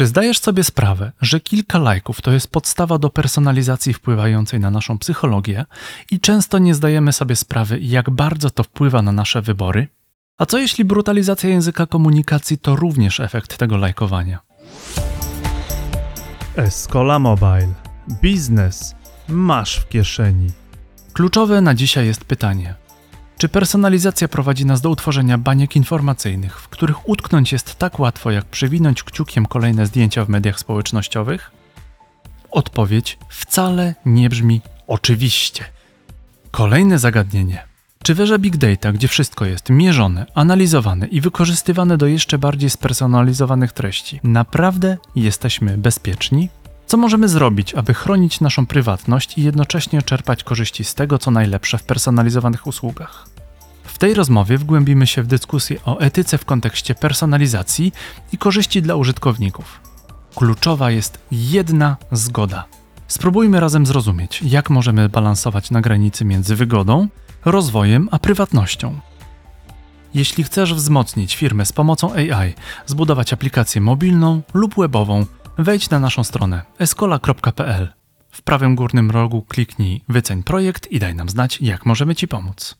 Czy zdajesz sobie sprawę, że kilka lajków to jest podstawa do personalizacji wpływającej na naszą psychologię i często nie zdajemy sobie sprawy, jak bardzo to wpływa na nasze wybory? A co jeśli brutalizacja języka komunikacji to również efekt tego lajkowania? Escola Mobile. Biznes masz w kieszeni. Kluczowe na dzisiaj jest pytanie: czy personalizacja prowadzi nas do utworzenia baniek informacyjnych, w których utknąć jest tak łatwo, jak przewinąć kciukiem kolejne zdjęcia w mediach społecznościowych? Odpowiedź wcale nie brzmi oczywiście. Kolejne zagadnienie. Czy w erze Big Data, gdzie wszystko jest mierzone, analizowane i wykorzystywane do jeszcze bardziej spersonalizowanych treści, naprawdę jesteśmy bezpieczni? Co możemy zrobić, aby chronić naszą prywatność i jednocześnie czerpać korzyści z tego, co najlepsze w personalizowanych usługach? Tej rozmowie wgłębimy się w dyskusję o etyce w kontekście personalizacji i korzyści dla użytkowników. Kluczowa jest jedna zgoda. Spróbujmy razem zrozumieć, jak możemy balansować na granicy między wygodą, rozwojem a prywatnością. Jeśli chcesz wzmocnić firmę z pomocą AI, zbudować aplikację mobilną lub webową, wejdź na naszą stronę escola.pl. W prawym górnym rogu kliknij Wyceń projekt i daj nam znać, jak możemy Ci pomóc.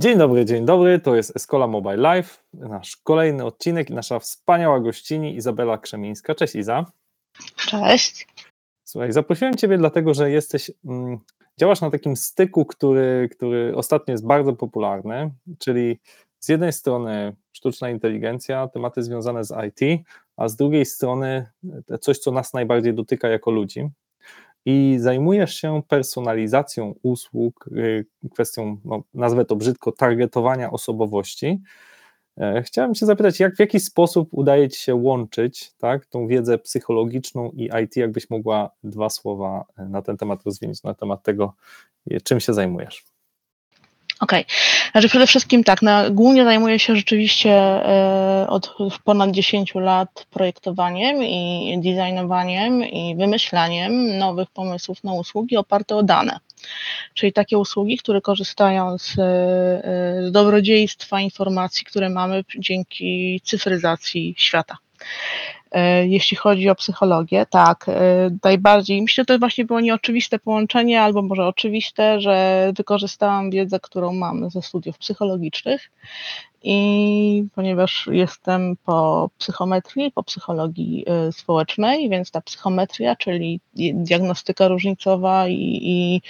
Dzień dobry, dzień dobry, to jest Escola Mobile Live, nasz kolejny odcinek i nasza wspaniała gościni Izabela Krzemińska. Cześć Iza. Cześć. Słuchaj, zaprosiłem Ciebie dlatego, że jesteś, mm, działasz na takim styku, który, który ostatnio jest bardzo popularny, czyli z jednej strony sztuczna inteligencja, tematy związane z IT, a z drugiej strony coś, co nas najbardziej dotyka jako ludzi. I zajmujesz się personalizacją usług, y, kwestią, no, nazwę to brzydko, targetowania osobowości. E, chciałem Cię zapytać, jak w jaki sposób udaje Ci się łączyć tak, tą wiedzę psychologiczną i IT, jakbyś mogła dwa słowa na ten temat rozwinąć, na temat tego, czym się zajmujesz? Okej. Okay. Znaczy przede wszystkim tak, głównie zajmuję się rzeczywiście e, od ponad 10 lat projektowaniem i designowaniem i wymyślaniem nowych pomysłów na usługi oparte o dane. Czyli takie usługi, które korzystają z, e, z dobrodziejstwa informacji, które mamy dzięki cyfryzacji świata. E, jeśli chodzi o psychologię, tak, e, najbardziej. Myślę, że to właśnie było nieoczywiste połączenie, albo może oczywiste, że wykorzystałam wiedzę, którą mam ze studiów psychologicznych i ponieważ jestem po psychometrii, po psychologii e, społecznej, więc ta psychometria, czyli diagnostyka różnicowa i, i,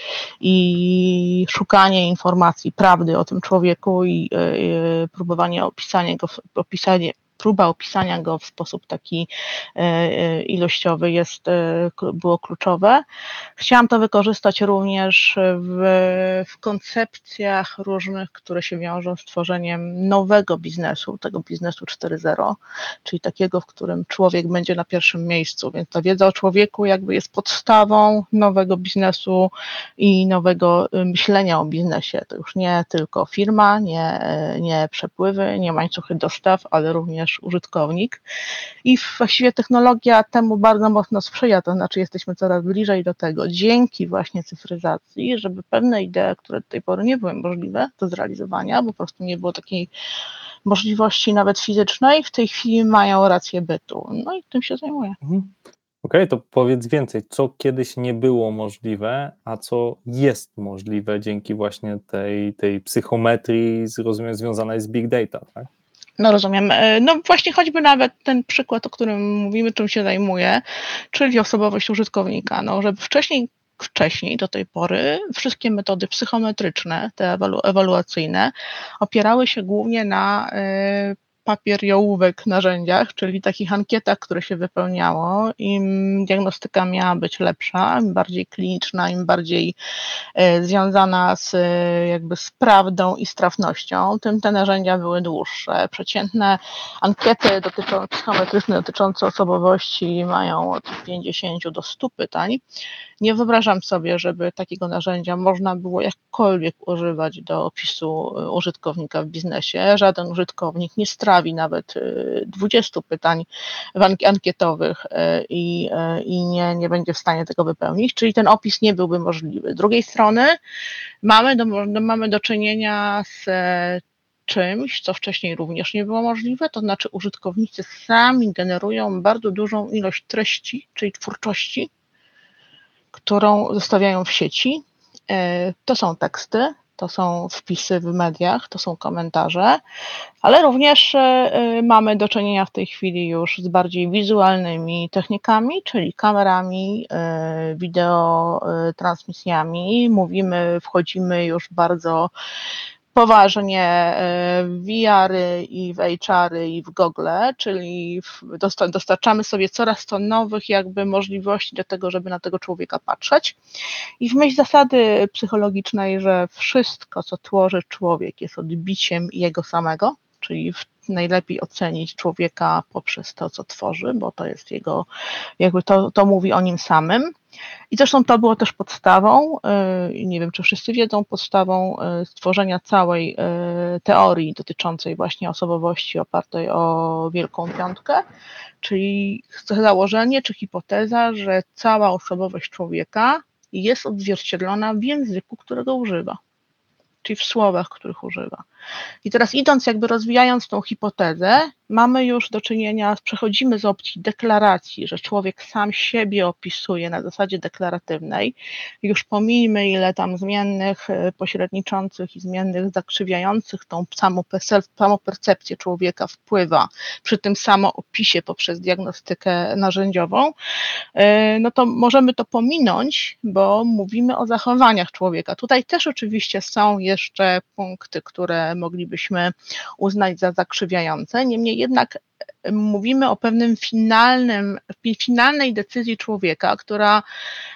i szukanie informacji, prawdy o tym człowieku i, i próbowanie opisania go, opisanie próba opisania go w sposób taki e, e, ilościowy jest, e, było kluczowe. Chciałam to wykorzystać również w, w koncepcjach różnych, które się wiążą z tworzeniem nowego biznesu, tego biznesu 4.0, czyli takiego, w którym człowiek będzie na pierwszym miejscu, więc ta wiedza o człowieku jakby jest podstawą nowego biznesu i nowego myślenia o biznesie. To już nie tylko firma, nie, nie przepływy, nie łańcuchy dostaw, ale również też użytkownik. I właściwie technologia temu bardzo mocno sprzyja, to znaczy jesteśmy coraz bliżej do tego, dzięki właśnie cyfryzacji, żeby pewne idee, które do tej pory nie były możliwe do zrealizowania, bo po prostu nie było takiej możliwości nawet fizycznej, w tej chwili mają rację bytu. No i tym się zajmuję. Mhm. Okej, okay, to powiedz więcej, co kiedyś nie było możliwe, a co jest możliwe dzięki właśnie tej, tej psychometrii, rozumiem, związanej z big data, tak? No rozumiem. E, no właśnie choćby nawet ten przykład, o którym mówimy, czym się zajmuje, czyli osobowość użytkownika. No, żeby wcześniej wcześniej, do tej pory, wszystkie metody psychometryczne, te ewalu ewaluacyjne, opierały się głównie na y, papieriołówek narzędziach, czyli takich ankietach, które się wypełniało. Im diagnostyka miała być lepsza, im bardziej kliniczna, im bardziej e, związana z jakby z prawdą i z trafnością, tym te narzędzia były dłuższe. Przeciętne ankiety dotyczące, psychometryczne dotyczące osobowości mają od 50 do 100 pytań. Nie wyobrażam sobie, żeby takiego narzędzia można było jakkolwiek używać do opisu e, użytkownika w biznesie. Żaden użytkownik nie strawi nawet 20 e, pytań ankietowych e, i, i nie, nie będzie w stanie tego wypełnić, czyli ten opis nie byłby możliwy. Z drugiej strony mamy do, mamy do czynienia z czymś, co wcześniej również nie było możliwe, to znaczy użytkownicy sami generują bardzo dużą ilość treści, czyli twórczości, którą zostawiają w sieci. E, to są teksty, to są wpisy w mediach, to są komentarze, ale również e, e, mamy do czynienia w tej chwili już z bardziej wizualnymi technikami, czyli kamerami, wideo transmisjami. Mówimy, wchodzimy już bardzo poważnie e, w VR-y i w HR-y i w Google, czyli dostarczamy sobie coraz to nowych jakby możliwości do tego, żeby na tego człowieka patrzeć. I w myśl zasady psychologicznej, że wszystko, co tworzy człowiek, jest odbiciem jego samego, czyli najlepiej ocenić człowieka poprzez to, co tworzy, bo to jest jego, jakby to, to mówi o nim samym. I zresztą to było też podstawą, y, nie wiem czy wszyscy wiedzą, podstawą y, stworzenia całej y, teorii dotyczącej właśnie osobowości opartej o Wielką Piątkę, czyli założenie czy hipoteza, że cała osobowość człowieka jest odzwierciedlona w języku, którego używa czyli w słowach, których używa. I teraz idąc, jakby rozwijając tą hipotezę, mamy już do czynienia, przechodzimy z opcji deklaracji, że człowiek sam siebie opisuje na zasadzie deklaratywnej. Już pomijmy, ile tam zmiennych e, pośredniczących i zmiennych zakrzywiających tą samopercepcję człowieka wpływa przy tym samoopisie poprzez diagnostykę narzędziową, e, no to możemy to pominąć, bo mówimy o zachowaniach człowieka. Tutaj też oczywiście są jeszcze punkty, które moglibyśmy uznać za zakrzywiające, niemniej jednak mówimy o pewnym finalnym, finalnej decyzji człowieka, która,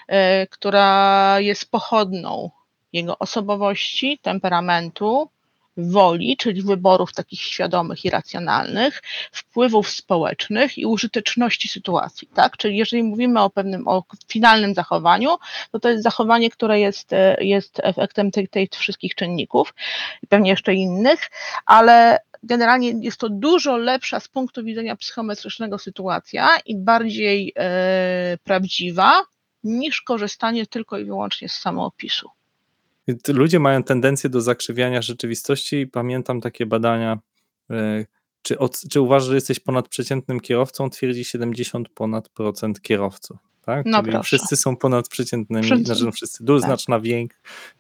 e, która jest pochodną jego osobowości, temperamentu, woli, czyli wyborów takich świadomych i racjonalnych, wpływów społecznych i użyteczności sytuacji, tak? Czyli jeżeli mówimy o pewnym, o finalnym zachowaniu, to to jest zachowanie, które jest, e, jest efektem tych, tych wszystkich czynników pewnie jeszcze innych, ale generalnie jest to dużo lepsza z punktu widzenia psychometrycznego sytuacja i bardziej e, prawdziwa niż korzystanie tylko i wyłącznie z samoopisu. Ludzie mają tendencję do zakrzywiania rzeczywistości i pamiętam takie badania, e, czy, czy uważasz, że jesteś ponadprzeciętnym kierowcą? Twierdzi 70 ponad procent kierowców tak? No Czyli wszyscy są ponadprzeciętnymi, wszyscy. znaczy no wszyscy, dużo tak. znaczna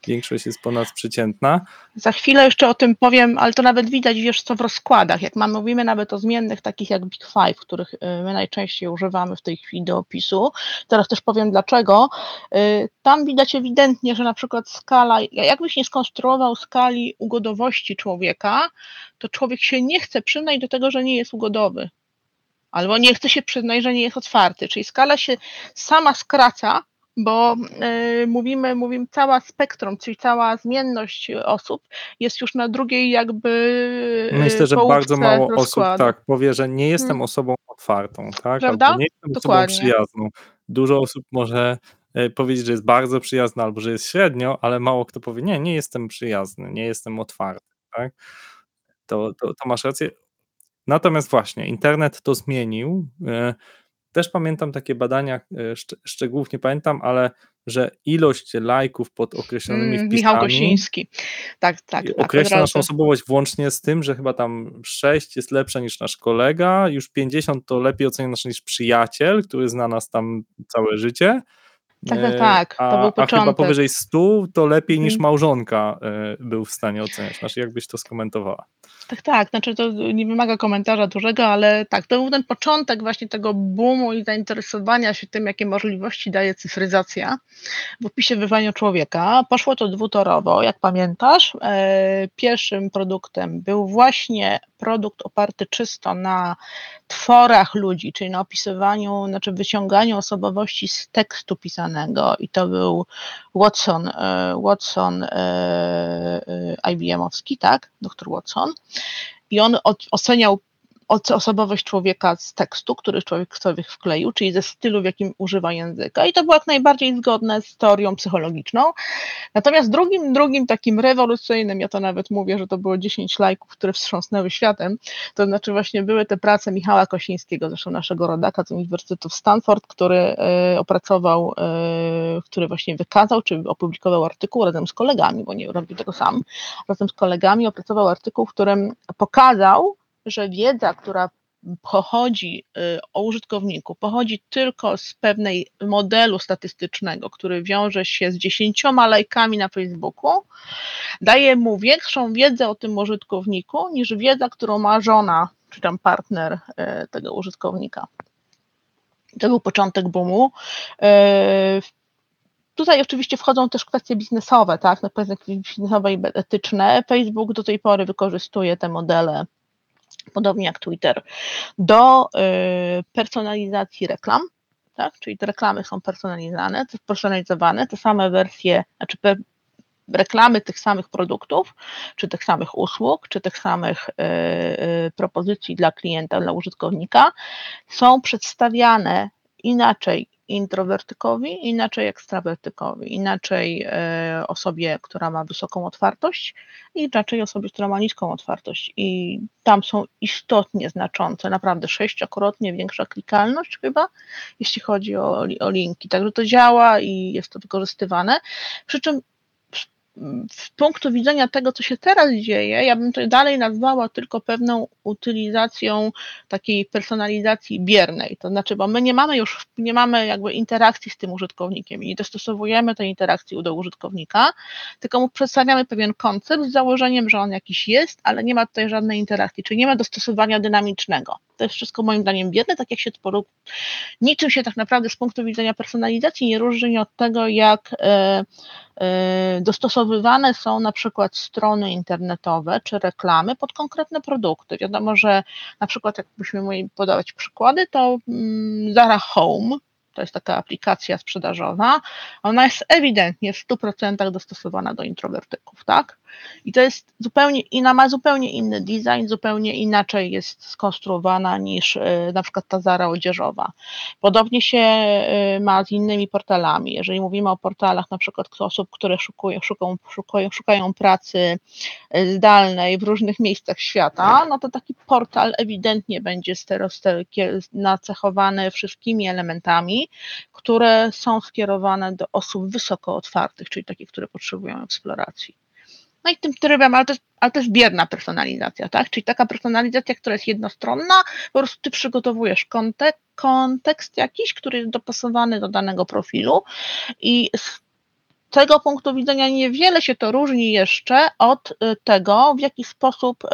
większość jest ponadprzeciętna. Za chwilę jeszcze o tym powiem, ale to nawet widać, wiesz co, w rozkładach, jak mamy, mówimy nawet o zmiennych takich jak Big Five, których y, my najczęściej używamy w tej chwili do opisu, teraz też powiem dlaczego, y, tam widać ewidentnie, że na przykład skala, jakbyś nie skonstruował skali ugodowości człowieka, to człowiek się nie chce przyznać do tego, że nie jest ugodowy albo nie chce się przyznać, że nie jest otwarty. Czyli skala się sama skraca, bo y, mówimy, mówimy cała spektrum, czyli cała zmienność osób jest już na drugiej jakby y, Myślę, że bardzo mało rozkładu. osób tak powie, że nie jestem hmm. osobą otwartą, tak? Prawda? Albo nie jestem Dokładnie. osobą przyjazną. Dużo osób może y, powiedzieć, że jest bardzo przyjazna albo że jest średnio, ale mało kto powie, nie, nie jestem przyjazny, nie jestem otwarty, tak? To, to, to masz rację. Natomiast właśnie, internet to zmienił. E, też pamiętam takie badania, e, szczegółów nie pamiętam, ale że ilość lajków pod określonymi mm, wpisami. Michał Gosiński. Tak, tak. tak określa naszą osobowość włącznie z tym, że chyba tam 6 jest lepsza niż nasz kolega, już 50 to lepiej ocenia niż przyjaciel, który zna nas tam całe życie. Tak, tak, tak. To a, był początek. A chyba powyżej 100 to lepiej niż mm. małżonka był w stanie oceniać. Znaczy, jakbyś to skomentowała? Tak, tak, znaczy to nie wymaga komentarza dużego, ale tak, to był ten początek właśnie tego boomu i zainteresowania się tym, jakie możliwości daje cyfryzacja w opisie wywania człowieka. Poszło to dwutorowo, jak pamiętasz. E, pierwszym produktem był właśnie produkt oparty czysto na tworach ludzi, czyli na opisywaniu, znaczy wyciąganiu osobowości z tekstu pisanego i to był Watson, e, Watson e, IBM-owski, tak, doktor Watson i on oceniał osobowość człowieka z tekstu, który człowiek sobie wkleił, czyli ze stylu, w jakim używa języka. I to było jak najbardziej zgodne z teorią psychologiczną. Natomiast drugim, drugim takim rewolucyjnym, ja to nawet mówię, że to było 10 lajków, które wstrząsnęły światem, to znaczy właśnie były te prace Michała Kosińskiego, zresztą naszego rodaka z Uniwersytetu Stanford, który e, opracował, e, który właśnie wykazał, czy opublikował artykuł razem z kolegami, bo nie robił tego sam, razem z kolegami opracował artykuł, w którym pokazał, że wiedza, która pochodzi y, o użytkowniku, pochodzi tylko z pewnej modelu statystycznego, który wiąże się z dziesięcioma lajkami na Facebooku, daje mu większą wiedzę o tym użytkowniku niż wiedza, którą ma żona czy tam partner y, tego użytkownika. To był początek boomu. Y, tutaj oczywiście wchodzą też kwestie biznesowe, tak, no biznesowe i etyczne. Facebook do tej pory wykorzystuje te modele podobnie jak Twitter, do y, personalizacji reklam, tak? czyli te reklamy są personalizowane, personalizowane, te same wersje, znaczy reklamy tych samych produktów, czy tych samych usług, czy tych samych y, y, propozycji dla klienta, dla użytkownika są przedstawiane inaczej introwertykowi, inaczej ekstrawertykowi, inaczej e, osobie, która ma wysoką otwartość inaczej osobie, która ma niską otwartość. I tam są istotnie znaczące, naprawdę sześciokrotnie większa klikalność chyba, jeśli chodzi o, o linki. Także to działa i jest to wykorzystywane. Przy czym z punktu widzenia tego, co się teraz dzieje, ja bym to dalej nazwała tylko pewną utylizacją takiej personalizacji biernej. To znaczy, bo my nie mamy już, nie mamy jakby interakcji z tym użytkownikiem i nie dostosowujemy tej interakcji do użytkownika, tylko mu przedstawiamy pewien koncept z założeniem, że on jakiś jest, ale nie ma tutaj żadnej interakcji, czyli nie ma dostosowania dynamicznego. To jest wszystko moim zdaniem biedne, tak jak się to niczym się tak naprawdę z punktu widzenia personalizacji nie różni od tego, jak e, e, dostosowywane są na przykład strony internetowe czy reklamy pod konkretne produkty. Wiadomo, że na przykład jakbyśmy mieli podawać przykłady, to mm, Zara Home to jest taka aplikacja sprzedażowa, ona jest ewidentnie w 100% dostosowana do introwertyków, tak? I to jest zupełnie, inna, ma zupełnie inny design, zupełnie inaczej jest skonstruowana niż e, na przykład ta Zara odzieżowa. Podobnie się e, ma z innymi portalami. Jeżeli mówimy o portalach na przykład osób, które szukują, szukają, szukają, pracy e, zdalnej w różnych miejscach świata, no to taki portal ewidentnie będzie nacechowany wszystkimi elementami, które są skierowane do osób wysoko otwartych, czyli takich, które potrzebują eksploracji. No i tym trybem, ale to, jest, ale to jest bierna personalizacja, tak? Czyli taka personalizacja, która jest jednostronna, po prostu ty przygotowujesz kontek kontekst jakiś, który jest dopasowany do danego profilu i tego punktu widzenia niewiele się to różni jeszcze od y, tego, w jaki sposób, y,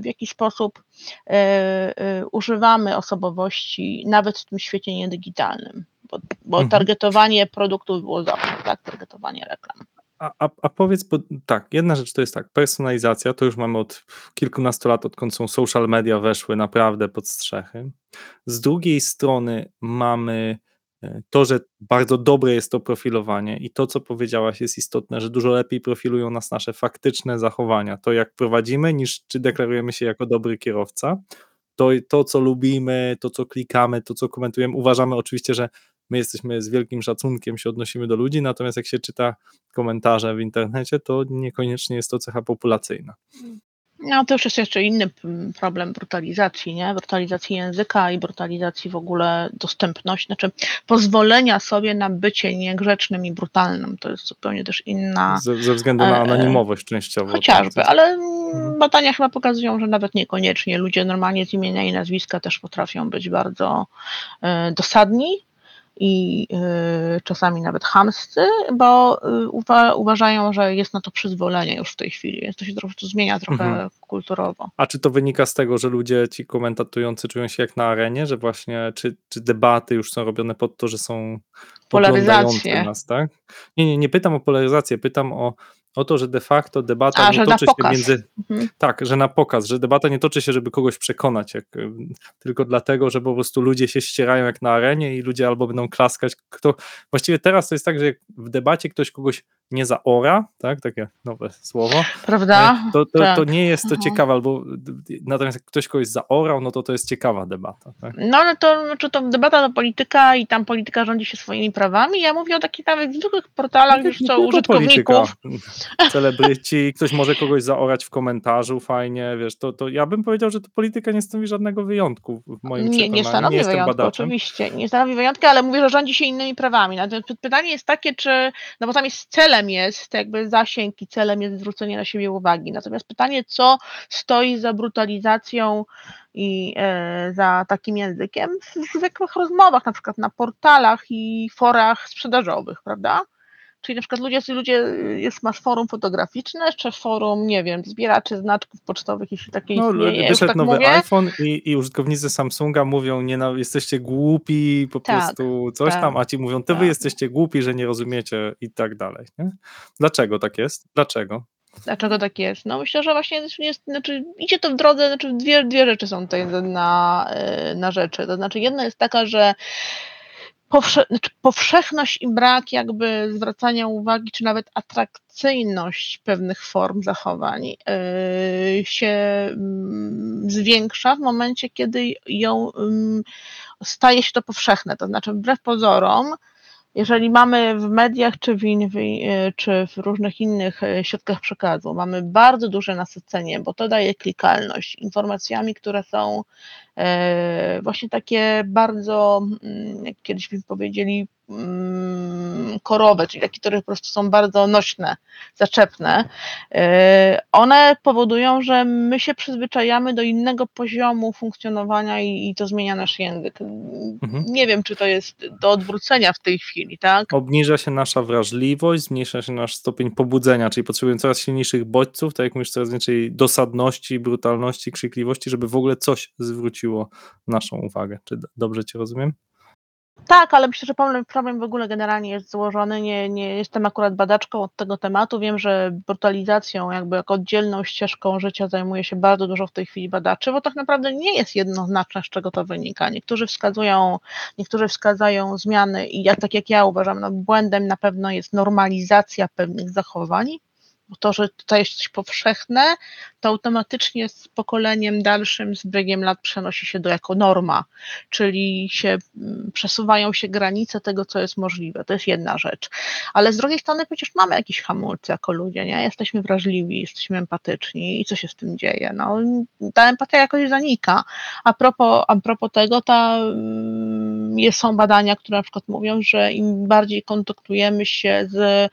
w jaki sposób y, używamy osobowości nawet w tym świecie niedigitalnym, bo, bo mhm. targetowanie produktów było zawsze, tak? Targetowanie reklam. A, a, a powiedz, bo tak, jedna rzecz to jest tak, personalizacja, to już mamy od kilkunastu lat, odkąd są social media weszły naprawdę pod strzechy. Z drugiej strony mamy to, że bardzo dobre jest to profilowanie i to, co powiedziałaś, jest istotne, że dużo lepiej profilują nas nasze faktyczne zachowania, to jak prowadzimy, niż czy deklarujemy się jako dobry kierowca. To, to co lubimy, to, co klikamy, to, co komentujemy, uważamy oczywiście, że my jesteśmy z wielkim szacunkiem się odnosimy do ludzi, natomiast jak się czyta komentarze w internecie, to niekoniecznie jest to cecha populacyjna. No to już jest jeszcze inny problem brutalizacji, nie? Brutalizacji języka i brutalizacji w ogóle dostępności, znaczy pozwolenia sobie na bycie niegrzecznym i brutalnym. To jest zupełnie też inna. Ze, ze względu na e, anonimowość częściowo. Chociażby, tak? ale mhm. badania chyba pokazują, że nawet niekoniecznie. Ludzie normalnie z imienia i nazwiska też potrafią być bardzo e, dosadni i y, czasami nawet chamscy, bo y, uwa uważają, że jest na to przyzwolenie już w tej chwili, to się trochę to zmienia trochę mhm. kulturowo. A czy to wynika z tego, że ludzie ci komentatujący czują się jak na arenie, że właśnie, czy, czy debaty już są robione pod to, że są polaryzacje nas, tak? Nie, nie, nie pytam o polaryzację, pytam o, o to, że de facto debata A, nie toczy się między. Mhm. Tak, że na pokaz, że debata nie toczy się, żeby kogoś przekonać, jak, tylko dlatego, że po prostu ludzie się ścierają jak na arenie i ludzie albo będą klaskać. Kto, właściwie teraz to jest tak, że jak w debacie ktoś kogoś nie zaora, tak, takie nowe słowo, Prawda? to, to, Tak. to nie jest to Aha. ciekawe, albo natomiast jak ktoś kogoś zaorał, no to to jest ciekawa debata. Tak? No ale to, znaczy to debata to polityka i tam polityka rządzi się swoimi prawami. Ja mówię o takich nawet zwykłych portalach, już co użytkowników. polityka. Celebryci, ktoś może kogoś zaorać w komentarzu, fajnie, wiesz, to, to ja bym powiedział, że to polityka nie stanowi żadnego wyjątku w moim Nie, przekonaniu. nie stanowi jestem wyjątku, badaczem. oczywiście. Nie stanowi wyjątku, ale mówię, że rządzi się innymi prawami. Natomiast pytanie jest takie, czy, no bo tam jest celem jest jakby zasięg i celem jest zwrócenie na siebie uwagi. Natomiast pytanie, co stoi za brutalizacją i e, za takim językiem w zwykłych rozmowach, na przykład na portalach i forach sprzedażowych, prawda? Czyli na przykład ludzie, ludzie jest, masz forum fotograficzne, czy forum, nie wiem, zbieraczy znaczków pocztowych, jeśli takie No, istnieje, wyszedł tak nowy mówię. iPhone i, i użytkownicy Samsunga mówią, nie, no, jesteście głupi, po Tak, prostu coś tak, tam, a ci mówią, to wy tak. jesteście głupi, że nie rozumiecie i tak dalej. Nie? Dlaczego tak jest? Dlaczego? Dlaczego tak jest? No myślę, że właśnie jest, znaczy, idzie to w drodze, znaczy dwie, dwie rzeczy są tutaj na, e, na rzeczy. To znaczy jedna jest taka, że znaczy powszechność i brak jakby zwracania uwagi, czy nawet atrakcyjność pewnych form zachowań e, się mm, zwiększa w momencie, kiedy ją mm, staje się to powszechne. To znaczy wbrew pozorom, jeżeli mamy w mediach czy w, in, e, czy w różnych innych e, środkach przekazu, mamy bardzo duże nasycenie, bo to daje klikalność informacjami, które są właśnie takie bardzo, mm, jak kiedyś by powiedzieli, mm, korowe, czyli takie, które po prostu są bardzo nośne, zaczepne, e, one powodują, że my się przyzwyczajamy do innego poziomu funkcjonowania i, i to zmienia nasz język. Mhm. Nie wiem, czy to jest do odwrócenia w tej chwili, tak? Obniża się nasza wrażliwość, zmniejsza się nasz stopień pobudzenia, czyli potrzebujemy coraz silniejszych bodźców, tak jak mówisz, coraz więcej dosadności, brutalności, krzykliwości, żeby w ogóle coś zwróciło naszą uwagę. Czy dobrze cię rozumiem? Tak, ale myślę, że problem, problem w ogóle generalnie jest złożony. Nie, nie jestem akurat badaczką od tego tematu. Wiem, że brutalizacją, jakby jako oddzielną ścieżką życia zajmuje się bardzo dużo w tej chwili badaczy, bo tak naprawdę nie jest jednoznaczne, z czego to wynika. Niektórzy wskazują, niektórzy wskazają zmiany i ja, tak jak ja uważam, no, błędem na pewno jest normalizacja pewnych zachowań. Bo to, że tutaj jest coś powszechne, to automatycznie z pokoleniem dalszym, z biegiem lat przenosi się do jako norma czyli się mm, przesuwają się granice tego, co jest możliwe. To jest jedna rzecz. Ale z drugiej strony przecież mamy jakieś hamulce jako ludzie, nie? Jesteśmy wrażliwi, jesteśmy empatyczni i co się z tym dzieje? No, ta empatia jakoś zanika. A propos, a propos tego, ta, mm, są badania, które na przykład mówią, że im bardziej kontaktujemy się z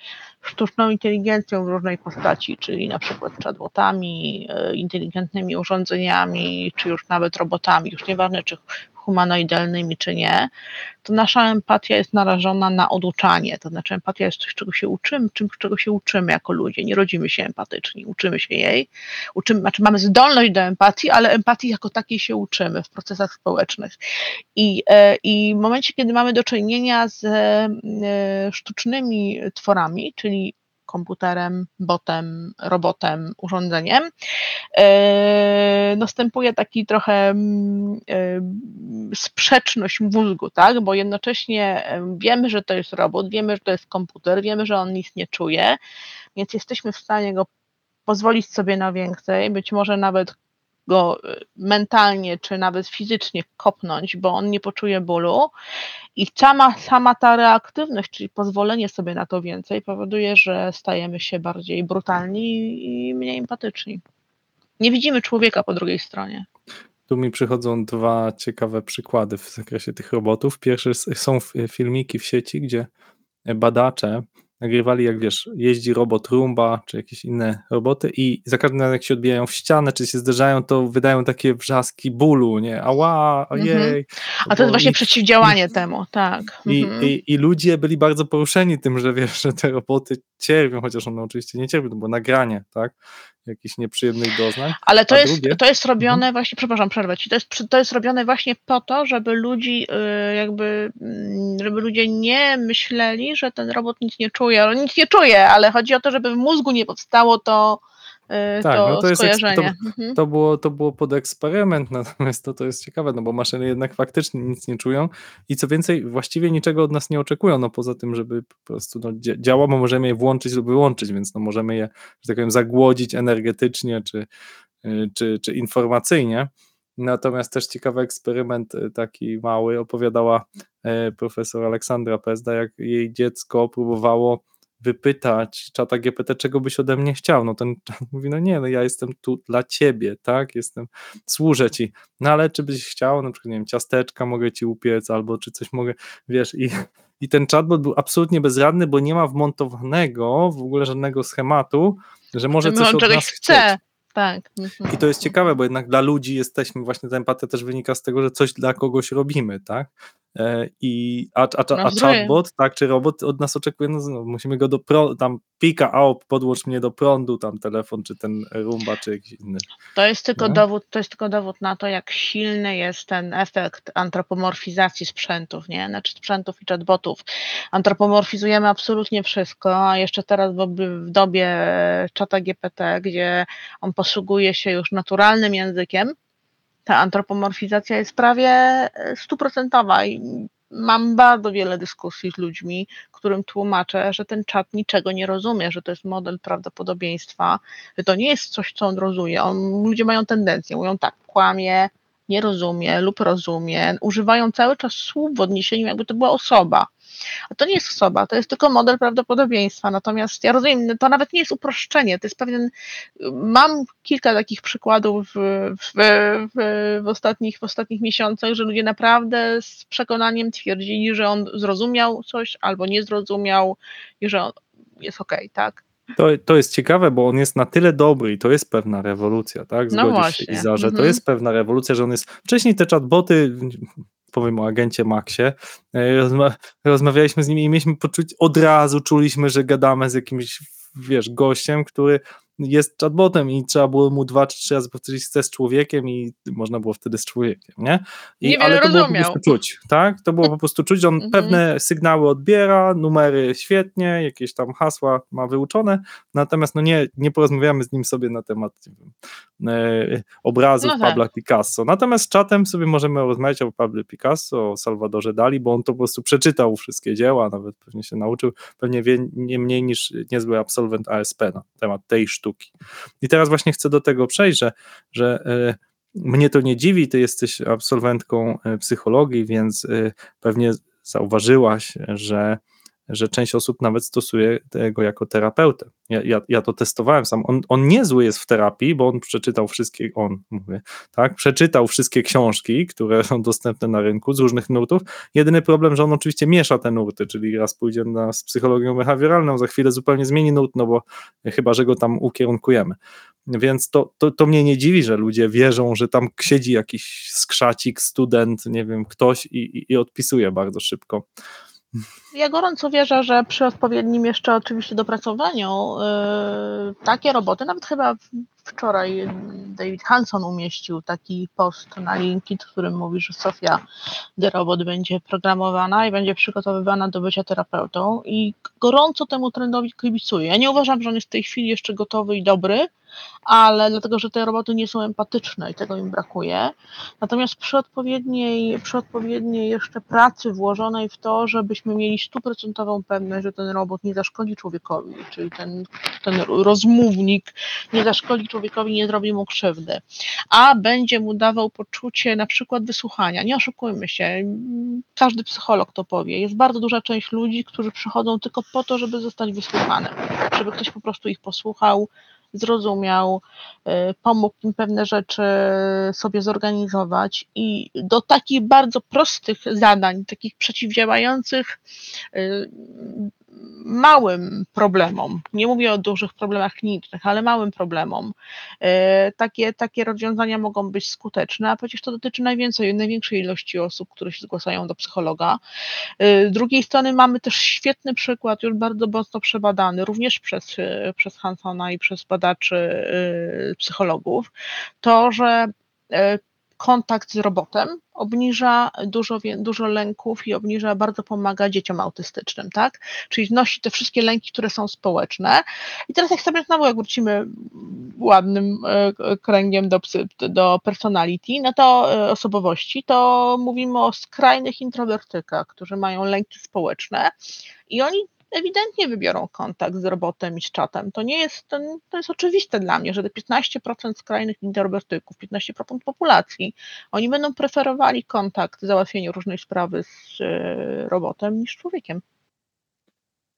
sztuczną inteligencją w różnej postaci, czyli na przykład chatbotami, e, inteligentnymi urządzeniami, czy już nawet robotami, już nieważne czy humanoidalnymi, czy nie, to nasza empatia jest narażona na oduczanie. To znaczy, empatia jest coś, czego się uczymy, czym, czego się uczymy jako ludzie. Nie rodzimy się empatyczni, uczymy się jej. Uczymy, znaczy mamy zdolność do empatii, ale empatii jako takiej się uczymy w procesach społecznych. I, e, I w momencie, kiedy mamy do czynienia z e, sztucznymi tworami, czyli komputerem, botem, robotem, urządzeniem, e, następuje taki trochę mm, e, sprzeczność mózgu, tak? Bo jednocześnie e, wiemy, że to jest robot, wiemy, że to jest komputer, wiemy, że on nic nie czuje, więc jesteśmy w stanie go pozwolić sobie na więcej, być może nawet go e, mentalnie czy nawet fizycznie kopnąć, bo on nie poczuje bólu. I sama, sama ta reaktywność, czyli pozwolenie sobie na to więcej, powoduje, że stajemy się bardziej brutalni i mniej empatyczni. Nie widzimy człowieka po drugiej stronie. Tu mi przychodzą dwa ciekawe przykłady w zakresie tych robotów. Pierwszy są filmiki w sieci, gdzie badacze nagrywali, jak wiesz, jeździ robot Rumba, czy jakieś inne roboty i za każdym razem jak się odbijają w ścianę, czy się zderzają, to wydają takie wrzaski bólu, nie? Ała, ojej. Mhm. A to jest właśnie przeciwdziałanie temu, tak. I, Mhm. i, I ludzie byli bardzo poruszeni tym, że wiesz, że te roboty cierpią, chociaż one oczywiście nie cierpią, to było nagranie, tak? Jakichś nieprzyjemnych doznań. Ale to, jest, drugie... to jest robione mhm. właśnie, przepraszam, przerwę ci, to jest, to jest robione właśnie po to, żeby ludzi y, jakby, mm, żeby ludzie nie myśleli, że ten robot nic nie czuje. On nic nie czuje, ale chodzi o to, żeby w mózgu nie powstało to tak, to, no to, jest, to, mhm. to, było, to było pod eksperyment, natomiast to, to jest ciekawe, no bo maszyny jednak faktycznie nic nie czują i co więcej, właściwie niczego od nas nie oczekują, no poza tym, żeby po prostu no, działa, bo możemy je włączyć lub wyłączyć, więc no możemy je, że tak powiem, zagłodzić energetycznie czy, y, czy, czy informacyjnie. Natomiast też ciekawy eksperyment y, taki mały opowiadała profesor Aleksandra Pezda, jak jej dziecko próbowało wypytać czata GPT, czego byś ode mnie chciał, no ten czat mówi, no nie, no ja jestem tu dla ciebie, tak, jestem, służę ci, no ale czy byś chciał, na przykład, nie wiem, ciasteczka mogę ci upiec, albo czy coś mogę, wiesz, i, i ten chatbot był absolutnie bezradny, bo nie ma wmontowanego w ogóle żadnego schematu, że może coś od nas chce. Chcieć. Tak. I to jest ciekawe, bo jednak dla ludzi jesteśmy, właśnie ta empatia też wynika z tego, że coś dla kogoś robimy, tak? E, I, a, a, a, a chatbot, tak, czy robot od nas oczekuje, no, no musimy go do pro, tam pika, a podłącz mnie do prądu, tam telefon, czy ten Rumba, czy jakiś inny. To jest tylko, dowód, to jest tylko dowód na to, jak silny jest ten efekt antropomorfizacji sprzętów, nie? Znaczy sprzętów i chatbotów. Antropomorfizujemy absolutnie wszystko, a jeszcze teraz w, w dobie czata GPT, gdzie on posługuje się już naturalnym językiem, ta antropomorfizacja jest prawie e, stuprocentowa i mam bardzo wiele dyskusji z ludźmi, którym tłumaczę, że ten czat niczego nie rozumie, że to jest model prawdopodobieństwa, że to nie jest coś, co on rozumie. On, ludzie mają tendencję, mówią tak, kłamie, nie rozumie lub rozumie, używają cały czas słów w odniesieniu, jakby to była osoba. A to nie jest osoba, to jest tylko model prawdopodobieństwa. Natomiast ja rozumiem, to nawet nie jest uproszczenie, to jest pewien. Mam kilka takich przykładów w, w, w, w, ostatnich, w ostatnich miesiącach, że ludzie naprawdę z przekonaniem twierdzili, że on zrozumiał coś albo nie zrozumiał i że on jest okej, okay, tak? To, to jest ciekawe, bo on jest na tyle dobry i to jest pewna rewolucja, tak? No Zgodzisz no się, Iza, że to mhm. jest pewna rewolucja, że on jest. Wcześniej te chatboty, powiem o agencie Maxie, e, rozma rozmawialiśmy z nimi i mieliśmy poczuć, od razu czuliśmy, że gadamy z jakimś, wiesz, gościem, który jest chatbotem i trzeba było mu dwa czy trzy razy powtórzyć chce z człowiekiem i można było wtedy z człowiekiem, nie? I, ale to rozumiał. było po prostu czuć, tak? To było po prostu czuć, on mhm. pewne sygnały odbiera, numery świetnie, jakieś tam hasła ma wyuczone, natomiast no nie, nie porozmawiamy z nim sobie na temat wiem, e, obrazów no tak. Pabla Picasso. Natomiast z czatem sobie możemy rozmawiać o Pablo Picasso, o Salvadorze Dali, bo on to po prostu przeczytał wszystkie dzieła, nawet pewnie się nauczył, pewnie wie nie mniej niż niezły absolwent ASP na temat tej sztuki sztuki. I teraz właśnie chcę do tego przejść, że, że e, mnie to nie dziwi, ty jesteś absolwentką e, psychologii, więc e, pewnie zauważyłaś, że że część osób nawet stosuje tego jako terapeutę. Ja, ja, ja to testowałem sam. On, on niezły jest w terapii, bo on przeczytał wszystkie, on mówię, tak, przeczytał wszystkie książki, które są dostępne na rynku z różnych nurtów. Jedyny problem, że on oczywiście miesza te nurty, czyli raz pójdzie na, z psychologią behawioralną, za chwilę zupełnie zmieni nurt, no bo chyba, że go tam ukierunkujemy. Więc to, to, to mnie nie dziwi, że ludzie wierzą, że tam siedzi jakiś skrzacik, student, nie wiem, ktoś i, i, i odpisuje bardzo szybko. Ja gorąco wierzę, że przy odpowiednim jeszcze oczywiście dopracowaniu yy, takie roboty, nawet chyba wczoraj David Hanson umieścił taki post na LinkedIn, w którym mówi, że Sofia the Robot będzie programowana i będzie przygotowywana do bycia terapeutą i gorąco temu trendowi kibicuję. Ja nie uważam, że on jest w tej chwili jeszcze gotowy i dobry, ale dlatego, że te roboty nie są empatyczne i tego im brakuje. Natomiast przy odpowiedniej, przy odpowiedniej jeszcze pracy włożonej w to, żebyśmy mieli stuprocentową pewność, że ten robot nie zaszkodzi człowiekowi, czyli ten, ten rozmównik nie zaszkodzi człowiekowi, nie zrobi mu krzywdy, a będzie mu dawał poczucie na przykład wysłuchania. Nie oszukujmy się, każdy psycholog to powie. Jest bardzo duża część ludzi, którzy przychodzą tylko po to, żeby zostać wysłuchanym, żeby ktoś po prostu ich posłuchał, zrozumiał, y, pomógł im pewne rzeczy sobie zorganizować i do takich bardzo prostych zadań, takich przeciwdziałających y, małym problemom, nie mówię o dużych problemach klinicznych, ale małym problemom, e, takie, takie rozwiązania mogą być skuteczne, a przecież to dotyczy najwięcej, największej ilości osób, które się zgłaszają do psychologa. E, z drugiej strony mamy też świetny przykład, już bardzo mocno przebadany, również przez, przez Hansona i przez badaczy psychologów, to, że kontakt z robotem obniża dużo, dużo lęków i obniża, bardzo pomaga dzieciom autystycznym, tak? Czyli znosi te wszystkie lęki, które są społeczne. I teraz jak sobie znowu, jak wrócimy ładnym e, kręgiem do, do personality, no to e, osobowości, to mówimy o skrajnych introwertykach, którzy mają lęki społeczne i oni ewidentnie wybiorą kontakt z robotem i z czatem. To nie jest, to, jest oczywiste dla mnie, że te 15% skrajnych introwertyków, 15% populacji, oni będą preferowali kontakt, załatwienie różnej sprawy z e, robotem niż człowiekiem.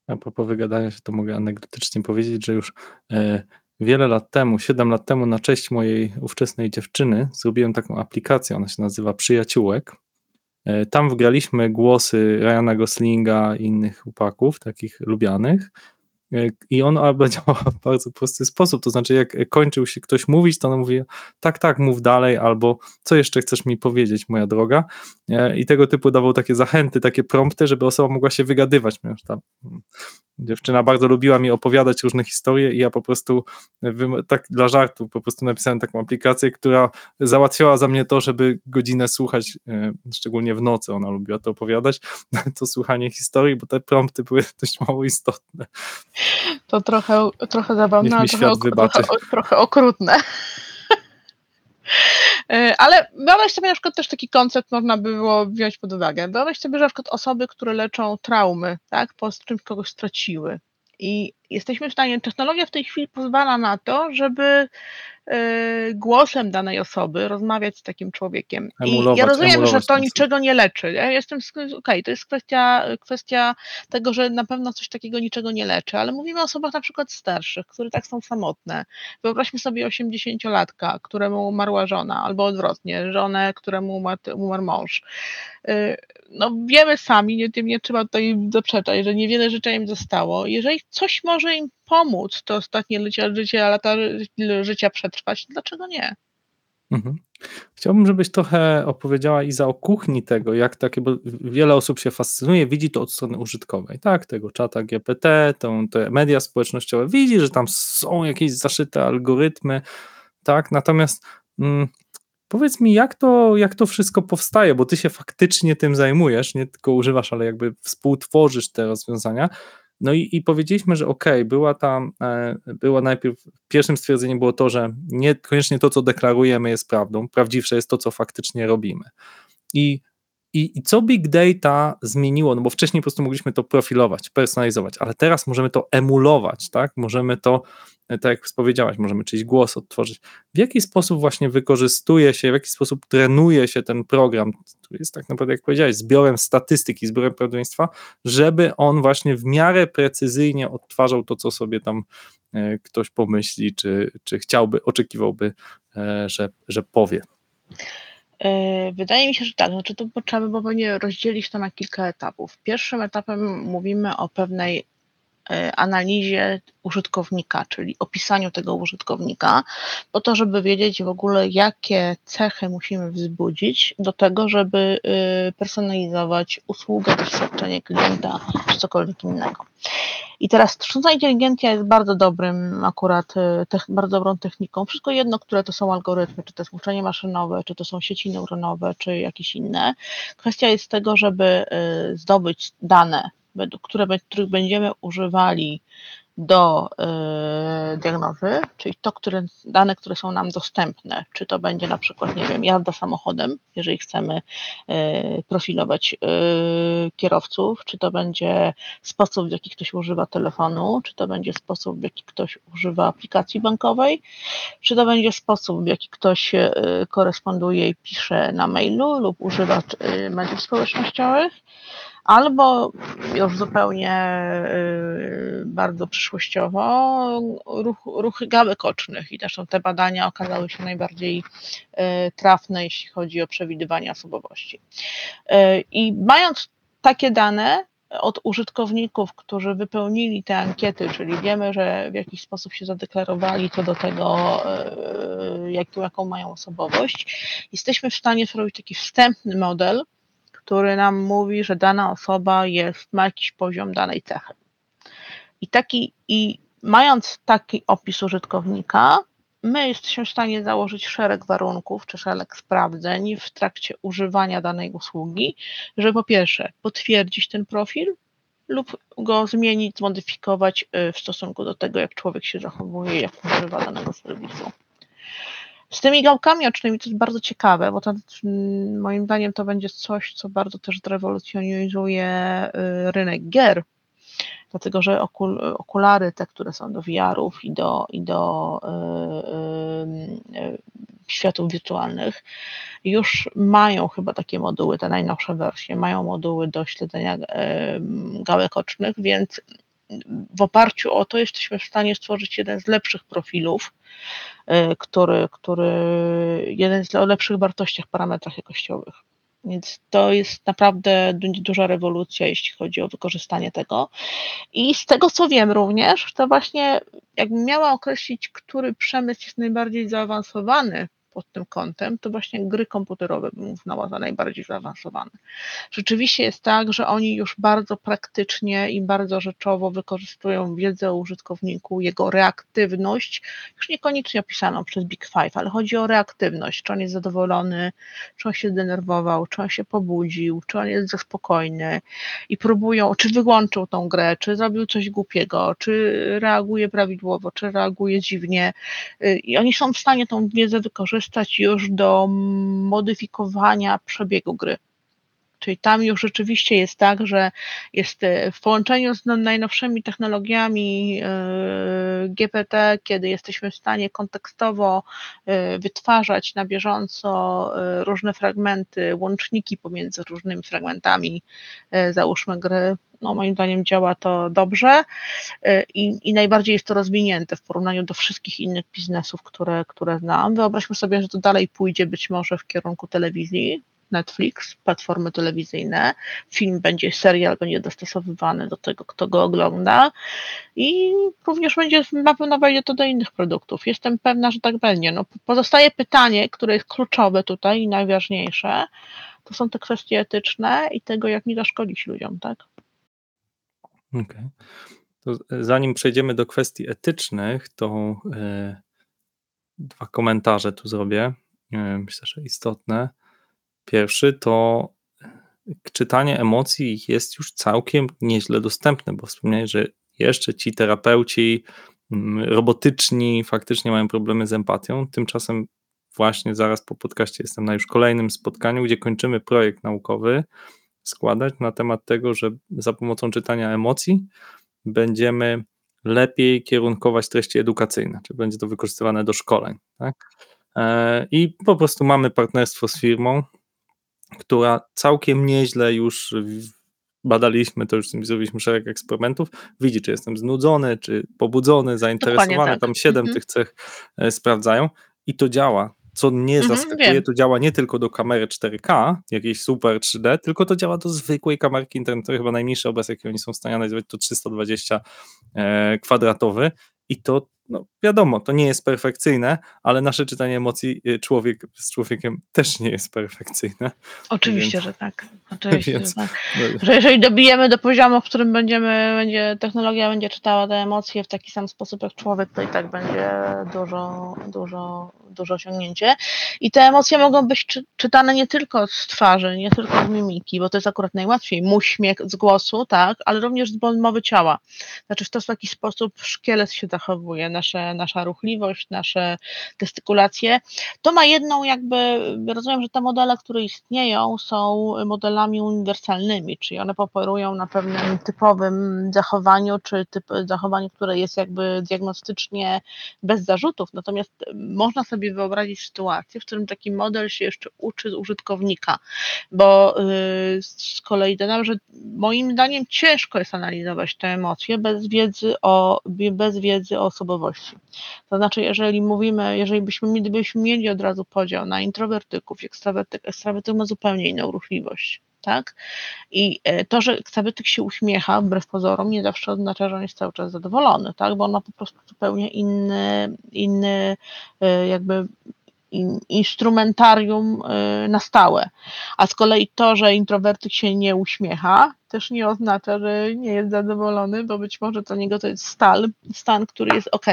A propos wygadania się, to mogę anegdotycznie powiedzieć, że już e, wiele lat temu, 7 lat temu, na cześć mojej ówczesnej dziewczyny, zrobiłem taką aplikację, ona się nazywa Przyjaciółek. E, tam wgraliśmy głosy Ryana Goslinga i innych upaków, takich lubianych. E, I on działa w bardzo prosty sposób. To znaczy, jak kończył się ktoś mówić, to on mówi: Tak, tak, mów dalej, albo co jeszcze chcesz mi powiedzieć, moja droga. E, I tego typu dawał takie zachęty, takie prompty, żeby osoba mogła się wygadywać. Tam Dziewczyna bardzo lubiła mi opowiadać różne historie i ja po prostu tak dla żartu po prostu napisałem taką aplikację, która załatwiała za mnie to, żeby godzinę słuchać, e, szczególnie w nocy ona lubiła to opowiadać, to słuchanie historii, bo te prompty były dość mało istotne. To trochę, trochę zabawne, ale trochę, trochę, trochę okrutne. E, ale wyobraź sobie na przykład też taki koncept można by było wziąć pod uwagę. Wyobraź sobie, że na przykład osoby, które leczą traumy, tak, po czymś kogoś straciły. I jesteśmy w stanie, technologia w tej chwili pozwala na to, żeby Y, głosem danej osoby rozmawiać z takim człowiekiem. I ja rozumiem, że to niczego nie leczy. Ja jestem, okej, okay, to jest kwestia, kwestia tego, że na pewno coś takiego niczego nie leczy, ale mówimy o osobach na przykład starszych, które tak są samotne. Wyobraźmy sobie 80-latka, któremu umarła żona, albo odwrotnie, żonę, któremu umarł, umarł mąż. Y, no wiemy sami, nie, tym nie trzeba tutaj zaprzeczać, że niewiele życzeń im zostało. Jeżeli coś może im pomóc to ostatnie życie, życie lata życia przetrwać, dlaczego nie? Mhm. Chciałbym, żebyś trochę opowiedziała Iza o kuchni tego, jak takie, bo wiele osób się fascynuje, widzi to od strony użytkowej, tak, tego czata GPT, tą, te media społecznościowe, widzi, że tam są jakieś zaszyte algorytmy, tak, natomiast mm, powiedz mi, jak to, jak to wszystko powstaje, bo ty się faktycznie tym zajmujesz, nie tylko używasz, ale jakby współtworzysz te rozwiązania, no i, i powiedzieliśmy, że ok, była tam, e, była najpierw, pierwszym stwierdzeniem było to, że nie koniecznie to, co deklarujemy jest prawdą, prawdziwsze jest to, co faktycznie robimy. I, i, I co big data zmieniło? No bo wcześniej po prostu mogliśmy to profilować, personalizować, ale teraz możemy to emulować, tak? Możemy to tak jak powiedziałaś, możemy czyjś głos odtworzyć. W jaki sposób właśnie wykorzystuje się, w jaki sposób trenuje się ten program, który jest tak naprawdę, jak powiedziałeś, zbiorem statystyki, zbiorem prawdopodobieństwa, żeby on właśnie w miarę precyzyjnie odtwarzał to, co sobie tam e, ktoś pomyśli, czy, czy chciałby, oczekiwałby, e, że, że powie. E, wydaje mi się, że tak. Znaczy to trzeba by pewnie rozdzielić to na kilka etapów. Pierwszym etapem mówimy o pewnej analizie użytkownika, czyli opisaniu tego użytkownika, po to, żeby wiedzieć w ogóle, jakie cechy musimy wzbudzić do tego, żeby y, personalizować usługę, doświadczenie klienta czy cokolwiek innego. I teraz sztuczna inteligencja jest bardzo dobrym, akurat y, bardzo dobrą techniką. Wszystko jedno, które to są algorytmy, czy to jest uczenie maszynowe, czy to są sieci neuronowe, czy jakieś inne. Kwestia jest tego, żeby y, zdobyć dane które, których będziemy używali do y, diagnozy, czyli to, które, dane, które są nam dostępne, czy to będzie na przykład, nie wiem, jazda samochodem, jeżeli chcemy y, profilować y, kierowców, czy to będzie sposób, w jaki ktoś używa telefonu, czy to będzie sposób, w jaki ktoś używa aplikacji bankowej, czy to będzie sposób, w jaki ktoś koresponduje i pisze na mailu lub używa mediów społecznościowych albo już zupełnie y, bardzo przyszłościowo ruch, ruchy gałek ocznych i zresztą te badania okazały się najbardziej y, trafne, jeśli chodzi o przewidywanie osobowości. Y, I mając takie dane, od użytkowników, którzy wypełnili te ankiety, czyli wiemy, że w jakiś sposób się zadeklarowali co do tego, jaką, jaką mają osobowość, jesteśmy w stanie zrobić taki wstępny model, który nam mówi, że dana osoba jest, ma jakiś poziom danej cechy. I taki, i mając taki opis użytkownika, my jesteśmy w stanie założyć szereg warunków czy szereg sprawdzeń w trakcie używania danej usługi, żeby po pierwsze potwierdzić ten profil lub go zmienić, zmodyfikować y, w stosunku do tego, jak człowiek się zachowuje, jak używa danego serwisu. Z tymi gałkami ocznymi to jest bardzo ciekawe, bo to, mm, moim zdaniem to będzie coś, co bardzo też zrewolucjonizuje y, rynek gier, dlatego że okul, okulary, te, które są do VR-ów i do, i do y, y, y, światów wirtualnych, już mają chyba takie moduły, te najnowsze wersje, mają moduły do śledzenia y, gałek ocznych, więc w oparciu o to jesteśmy w stanie stworzyć jeden z lepszych profilów, y, który, który jeden z lepszych wartościach, parametrach jakościowych. Więc to jest naprawdę duża rewolucja, jeśli chodzi o wykorzystanie tego. I z tego co wiem również, to właśnie jakbym miała określić, który przemysł jest najbardziej zaawansowany pod tym kątem, to właśnie gry komputerowe bym uznała za najbardziej zaawansowane. Rzeczywiście jest tak, że oni już bardzo praktycznie i bardzo rzeczowo wykorzystują wiedzę o użytkowniku, jego reaktywność, już niekoniecznie opisaną przez Big Five, ale chodzi o reaktywność, czy on jest zadowolony, czy on się zdenerwował, czy on się pobudził, czy on jest za spokojny i próbują, czy wyłączył tą grę, czy zrobił coś głupiego, czy reaguje prawidłowo, czy reaguje dziwnie y, i oni są w stanie tą wiedzę wykorzystać już do modyfikowania przebiegu gry. Czyli tam już rzeczywiście jest tak, że jest e, w połączeniu z najnowszymi technologiami e, GPT, kiedy jesteśmy w stanie kontekstowo e, wytwarzać na bieżąco różne fragmenty, łączniki pomiędzy różnymi fragmentami, załóżmy gry, no moim zdaniem działa to dobrze i, i najbardziej jest to rozwinięte w porównaniu do wszystkich innych biznesów, które, które znam. Wyobraźmy sobie, że to dalej pójdzie być może w kierunku telewizji, Netflix, platformy telewizyjne. Film będzie, serial będzie dostosowywany do tego, kto go ogląda i również będzie, na pewno wejdzie to do innych produktów. Jestem pewna, że tak będzie. No, pozostaje pytanie, które jest kluczowe tutaj i najważniejsze, to są te kwestie etyczne i tego, jak nie zaszkodzić ludziom, tak? Okej. Okay. To zanim przejdziemy do kwestii etycznych, to yy, dwa komentarze tu zrobię. Yy, myślę, że istotne. Pierwszy to czytanie emocji jest już całkiem nieźle dostępne, bo wspomniałeś, że jeszcze ci terapeuci mm, robotyczni faktycznie mają problemy z empatią. Tymczasem właśnie zaraz po podcaście jestem na już kolejnym spotkaniu, gdzie kończymy projekt naukowy składać na temat tego, że za pomocą czytania emocji będziemy lepiej kierunkować treści edukacyjne, czy będzie to wykorzystywane do szkoleń. Tak? E, I po prostu mamy partnerstwo z firmą, która całkiem nieźle już badaliśmy, to już zrobiliśmy szereg eksperymentów, widzi, czy jestem znudzony, czy pobudzony, zainteresowany, tak. tam siedem mhm. tych cech e, sprawdzają i to działa. Co nie mhm, zaskakuje, wiem. to działa nie tylko do kamery 4K, jakiejś super 3D, tylko to działa do zwykłej kamerki internetowej, chyba najmniejszy obraz, jaki oni są w stanie analizować, to 320 e, kwadratowy i to no wiadomo, to nie jest perfekcyjne, ale nasze czytanie emocji y, człowiek z człowiekiem też nie jest perfekcyjne. Oczywiście, więc, że tak. Oczywiście, więc, że tak. No, że jeżeli dobijemy do poziomu, w którym będziemy, będzie technologia będzie czytała te emocje w taki sam sposób jak człowiek, to i tak będzie dużo, dużo, dużo osiągnięcie. I te emocje mogą być czy, czytane nie tylko z twarzy, nie tylko z mimiki, bo to jest akurat najłatwiej. Uśmiech z głosu, tak, ale również z mowy ciała. Znaczy w to w taki sposób szkielet się zachowuje, nasze, nasza ruchliwość, nasze gestykulacje. To ma jedną jakby, rozumiem, że te modele, które istnieją są modelami uniwersalnymi, czyli one operują na pewnym typowym zachowaniu, czy typ, zachowaniu, które jest jakby diagnostycznie bez zarzutów, natomiast można sobie wyobrazić sytuację, w którym taki model się jeszcze uczy z użytkownika, bo yy, z kolei dodam, że moim zdaniem ciężko jest analizować te emocje bez wiedzy o, bez wiedzy o osobowości to znaczy, jeżeli mówimy, jeżeli byśmy, gdybyśmy mieli od razu podział na introwertyków, ekstrawertyk, ekstrawertyk ma zupełnie inną ruchliwość tak? I e, to, że Ksawetyk się uśmiecha wbrew pozorom, nie zawsze oznacza, że on jest cały czas zadowolony, tak? Bo on ma po prostu zupełnie inny, inny e, jakby instrumentarium y, na stałe. A z kolei to, że introwertyk się nie uśmiecha, też nie oznacza, że nie jest zadowolony, bo być może dla niego to jest stal, stan, który jest ok.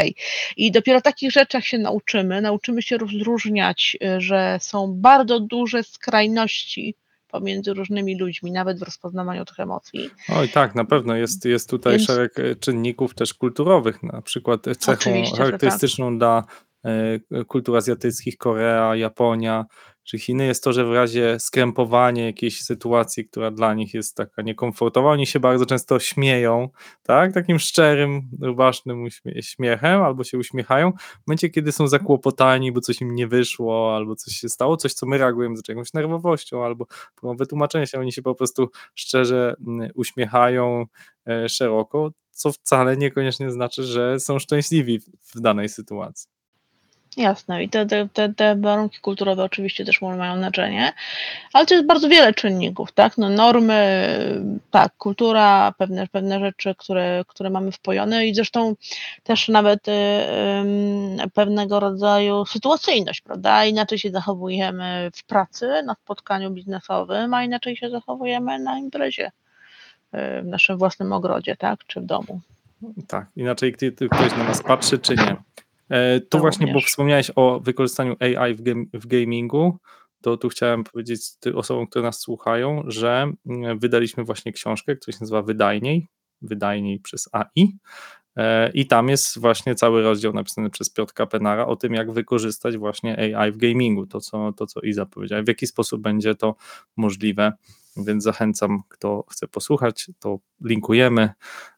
I dopiero takich rzeczach się nauczymy. Nauczymy się rozróżniać, y, że są bardzo duże skrajności pomiędzy różnymi ludźmi, nawet w rozpoznawaniu tych emocji. Oj tak, na pewno jest, jest tutaj Więc... szereg czynników też kulturowych, na przykład cechą Oczywiście, charakterystyczną tak. dla kultur azjatyckich, Korea, Japonia czy Chiny, jest to, że w razie skrępowania jakiejś sytuacji, która dla nich jest taka niekomfortowa, oni się bardzo często śmieją, tak, takim szczerym, rubasznym śmiechem, albo się uśmiechają, w momencie, kiedy są zakłopotani, bo coś im nie wyszło, albo coś się stało, coś, co my reagujemy z jakąś nerwowością, albo próbą wytłumaczenia się, oni się po prostu szczerze mm, uśmiechają e, szeroko, co wcale niekoniecznie znaczy, że są szczęśliwi w danej sytuacji. Jasne, i te, te, te, warunki kulturowe oczywiście też mają znaczenie, ale to jest bardzo wiele czynników, tak? No normy, tak, kultura, pewne, pewne rzeczy, które, które mamy wpojone i zresztą też nawet y, y, pewnego rodzaju sytuacyjność, prawda? Inaczej się zachowujemy w pracy, na spotkaniu biznesowym, a inaczej się zachowujemy na imprezie y, w naszym własnym ogrodzie, tak? Czy w domu. Tak, inaczej ktoś na nas patrzy, czy nie. E, to właśnie, bo wspomniałeś o wykorzystaniu AI w, game, w gamingu, to tu chciałem powiedzieć osobom, które nas słuchają, że mm, wydaliśmy właśnie książkę, która się nazywa Wydajniej, Wydajniej przez AI. E, I tam jest właśnie cały rozdział napisany przez Piotra Penara o tym, jak wykorzystać właśnie AI w gamingu, to co, to co Iza powiedziała, w jaki sposób będzie to możliwe więc zachęcam, kto chce posłuchać, to linkujemy.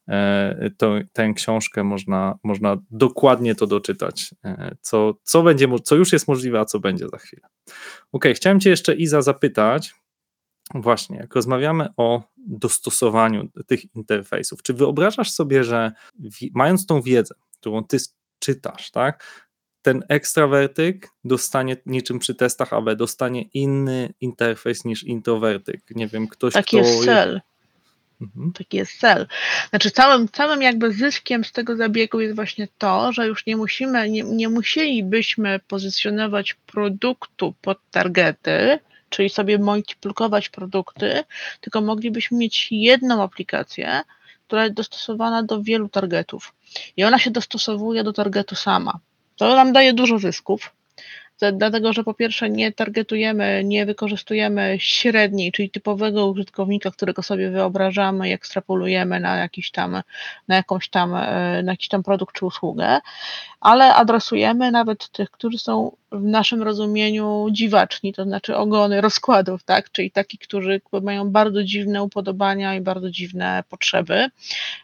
E, to, tę książkę można, można dokładnie to doczytać, e, co, co, będzie, co już jest możliwe, a co będzie za chwilę. Ok, chciałem Cię jeszcze Iza zapytać, właśnie, jak rozmawiamy o dostosowaniu tych interfejsów, czy wyobrażasz sobie, że mając tą wiedzę, którą Ty czytasz, tak, ten ekstrawertyk dostanie niczym przy testach AB, dostanie inny interfejs niż introwertyk. Nie wiem, ktoś Taki kto... jest cel. Mhm. Taki jest cel. Znaczy całym, całym jakby zyskiem z tego zabiegu jest właśnie to, że już nie musimy, nie, nie musielibyśmy pozycjonować produktu pod targety, czyli sobie multiplikować produkty, tylko moglibyśmy mieć jedną aplikację, która jest dostosowana do wielu targetów. I ona się dostosowuje do targetu sama. To nam daje dużo zysków, dlatego że po pierwsze nie targetujemy, nie wykorzystujemy średniej, czyli typowego użytkownika, którego sobie wyobrażamy i ekstrapolujemy na jakiś tam, na jakąś tam, e, na jakiś tam produkt czy usługę, ale adresujemy nawet tych, którzy są w naszym rozumieniu dziwaczni, to znaczy ogony rozkładów, tak? czyli takich, którzy mają bardzo dziwne upodobania i bardzo dziwne potrzeby.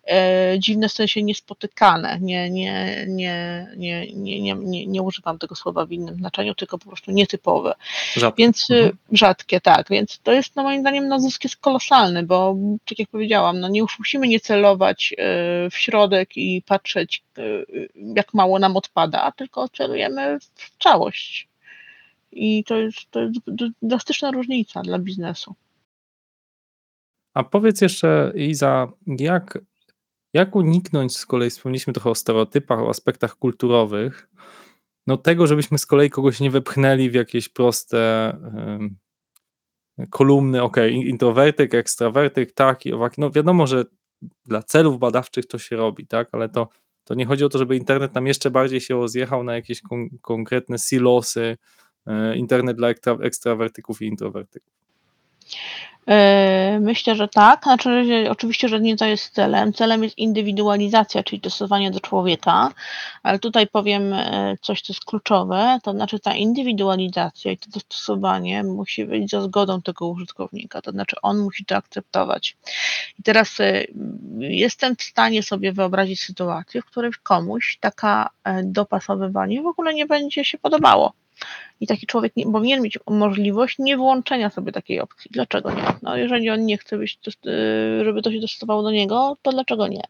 E, dziwne w sensie niespotykane. Nie, nie, nie, nie, nie, nie, nie, nie używam tego słowa w innym znaczeniu, tylko po prostu nietypowe. Rzadkie. Więc e, mhm. rzadkie, tak. Więc to jest no, moim zdaniem no, zysk jest kolosalny, bo tak jak powiedziałam, no, nie musimy nie celować e, w środek i patrzeć, jak mało nam odpada, tylko celujemy w całość i to jest, to jest drastyczna różnica dla biznesu. A powiedz jeszcze, Iza, jak, jak uniknąć, z kolei wspomnieliśmy trochę o stereotypach, o aspektach kulturowych, no tego, żebyśmy z kolei kogoś nie wepchnęli w jakieś proste um, kolumny, ok, introwertyk, ekstrawertyk, tak i owak. No wiadomo, że dla celów badawczych to się robi, tak, ale to to nie chodzi o to, żeby internet nam jeszcze bardziej się rozjechał na jakieś kon konkretne silosy, e, internet dla ekstra ekstrawertyków i introwertyków. E, myślę, że tak. Znaczy, że oczywiście, że nie to jest celem. Celem jest indywidualizacja, czyli dostosowanie do człowieka, ale tutaj powiem e, coś, co jest kluczowe, to znaczy ta indywidualizacja i to dostosowanie musi być za zgodą tego użytkownika, to znaczy on musi to akceptować. I teraz e, jestem w stanie sobie wyobrazić sytuację, w której komuś taka dopasowywanie w ogóle nie będzie się podobało i taki człowiek nie, powinien mieć możliwość nie włączenia sobie takiej opcji. Dlaczego nie? No, jeżeli on nie chce, być, żeby to się dostosowało do niego, to dlaczego nie?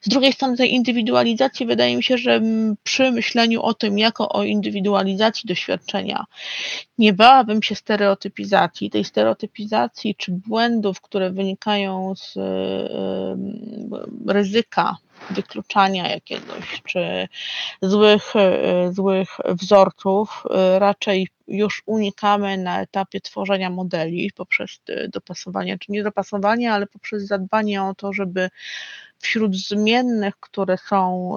Z drugiej strony tej indywidualizacji wydaje mi się, że przy myśleniu o tym jako o indywidualizacji doświadczenia nie bałabym się stereotypizacji, tej stereotypizacji czy błędów, które wynikają z ryzyka wykluczania jakiegoś, czy złych, e, złych wzorców, e, raczej już unikamy na etapie tworzenia modeli poprzez e, dopasowanie, czy nie dopasowanie, ale poprzez zadbanie o to, żeby wśród zmiennych, które są,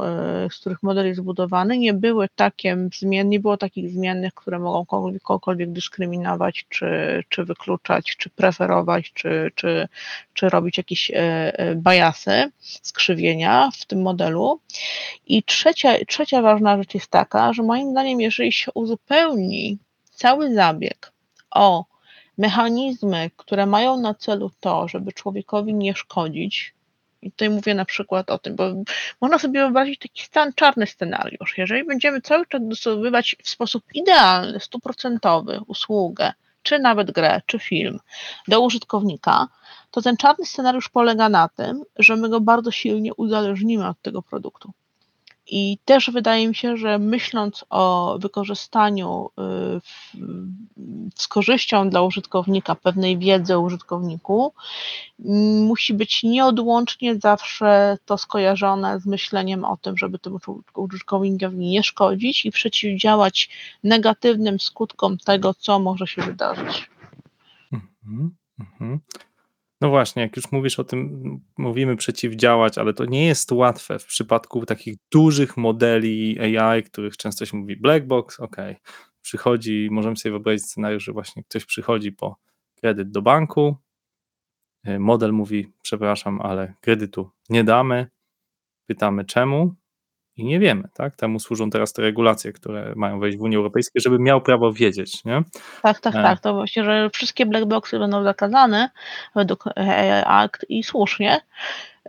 z których model jest zbudowany, nie były takie zmienne, nie było takich zmiennych, które mogą kogokolwiek dyskryminować, czy, czy wykluczać, czy preferować, czy, czy, czy robić jakieś bajasy, skrzywienia w tym modelu. I trzecia, trzecia ważna rzecz jest taka, że moim zdaniem, jeżeli się uzupełni cały zabieg o mechanizmy, które mają na celu to, żeby człowiekowi nie szkodzić, i tutaj mówię na przykład o tym, bo można sobie wyobrazić taki stan, czarny scenariusz. Jeżeli będziemy cały czas dostosowywać w sposób idealny, stuprocentowy usługę, czy nawet grę, czy film do użytkownika, to ten czarny scenariusz polega na tym, że my go bardzo silnie uzależnimy od tego produktu. I też wydaje mi się, że myśląc o wykorzystaniu y, z korzyścią dla użytkownika pewnej wiedzy o użytkowniku, musi być nieodłącznie zawsze to skojarzone z myśleniem o tym, żeby temu użytkownikowi nie szkodzić i przeciwdziałać negatywnym skutkom tego, co może się wydarzyć. Mhm, mhm. No właśnie, jak już mówisz o tym, mówimy przeciwdziałać, ale to nie jest łatwe w przypadku takich dużych modeli AI, których często się mówi black box, ok, przychodzi, możemy sobie wyobrazić scenariusz, że właśnie ktoś przychodzi po kredyt do banku, y, model mówi, przepraszam, ale kredytu nie damy, pytamy czemu, i nie wiemy, tak? Temu służą teraz te regulacje, które mają wejść w Unię Europejską, żeby miał prawo wiedzieć, nie? Tak, tak, e. tak. To właśnie, że wszystkie black boxy będą zakazane według Act i słusznie,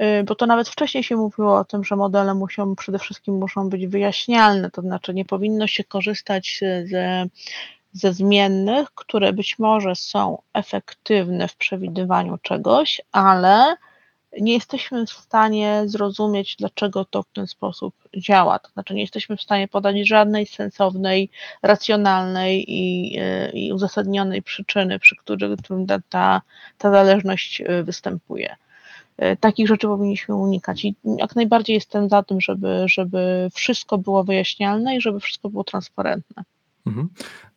y, bo to nawet wcześniej się mówiło o tym, że modele muszą przede wszystkim muszą być wyjaśnialne, to znaczy nie powinno się korzystać ze, ze zmiennych, które być może są efektywne w przewidywaniu czegoś, ale nie jesteśmy w stanie zrozumieć, dlaczego to w ten sposób działa. To znaczy, nie jesteśmy w stanie podać żadnej sensownej, racjonalnej i, e, i uzasadnionej przyczyny, przy której ta, ta zależność e, występuje. E, takich rzeczy powinniśmy unikać i jak najbardziej jestem za tym, żeby, żeby wszystko było wyjaśnialne i żeby wszystko było transparentne. Mhm.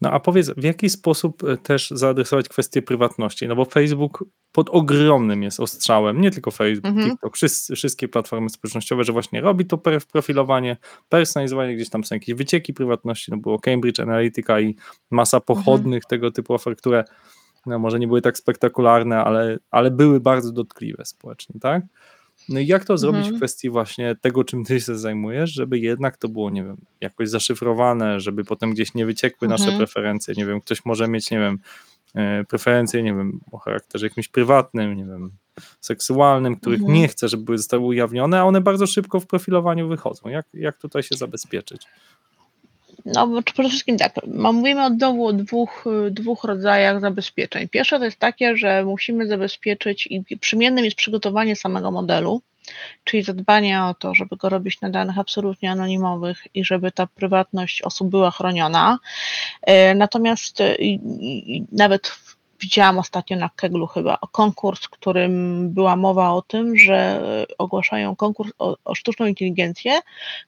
No a powiedz, w jaki sposób e, też zaadresować kwestię prywatności? No bo Facebook pod ogromnym jest ostrzałem, nie tylko Facebook, mhm. TikTok, wszyscy, wszystkie platformy społecznościowe, że właśnie robi to profilowanie, personalizowanie, gdzieś tam są jakieś wycieki prywatności, no było Cambridge Analytica i masa mhm. pochodnych mhm. tego typu ofert, które no może nie były tak spektakularne, ale, ale były bardzo dotkliwe społecznie, tak? No i jak to zrobić mhm. w kwestii właśnie tego, czym ty się zajmujesz, żeby jednak to było, nie wiem, jakoś zaszyfrowane, żeby potem gdzieś nie wyciekły mhm. nasze preferencje, nie wiem, ktoś może mieć, nie wiem, e, preferencje, nie wiem, o charakterze jakimś prywatnym, nie wiem, seksualnym, których mhm. nie chce, żeby zostały ujawnione, a one bardzo szybko w profilowaniu wychodzą. Jak, jak tutaj się zabezpieczyć? No, przede wszystkim tak, mówimy od znowu o dwóch, dwóch rodzajach zabezpieczeń. Pierwsze to jest takie, że musimy zabezpieczyć i przymiennym jest przygotowanie samego modelu, czyli zadbanie o to, żeby go robić na danych absolutnie anonimowych i żeby ta prywatność osób była chroniona. E, natomiast e, nawet widziałam ostatnio na Keglu chyba konkurs, w którym była mowa o tym, że ogłaszają konkurs o, o sztuczną inteligencję,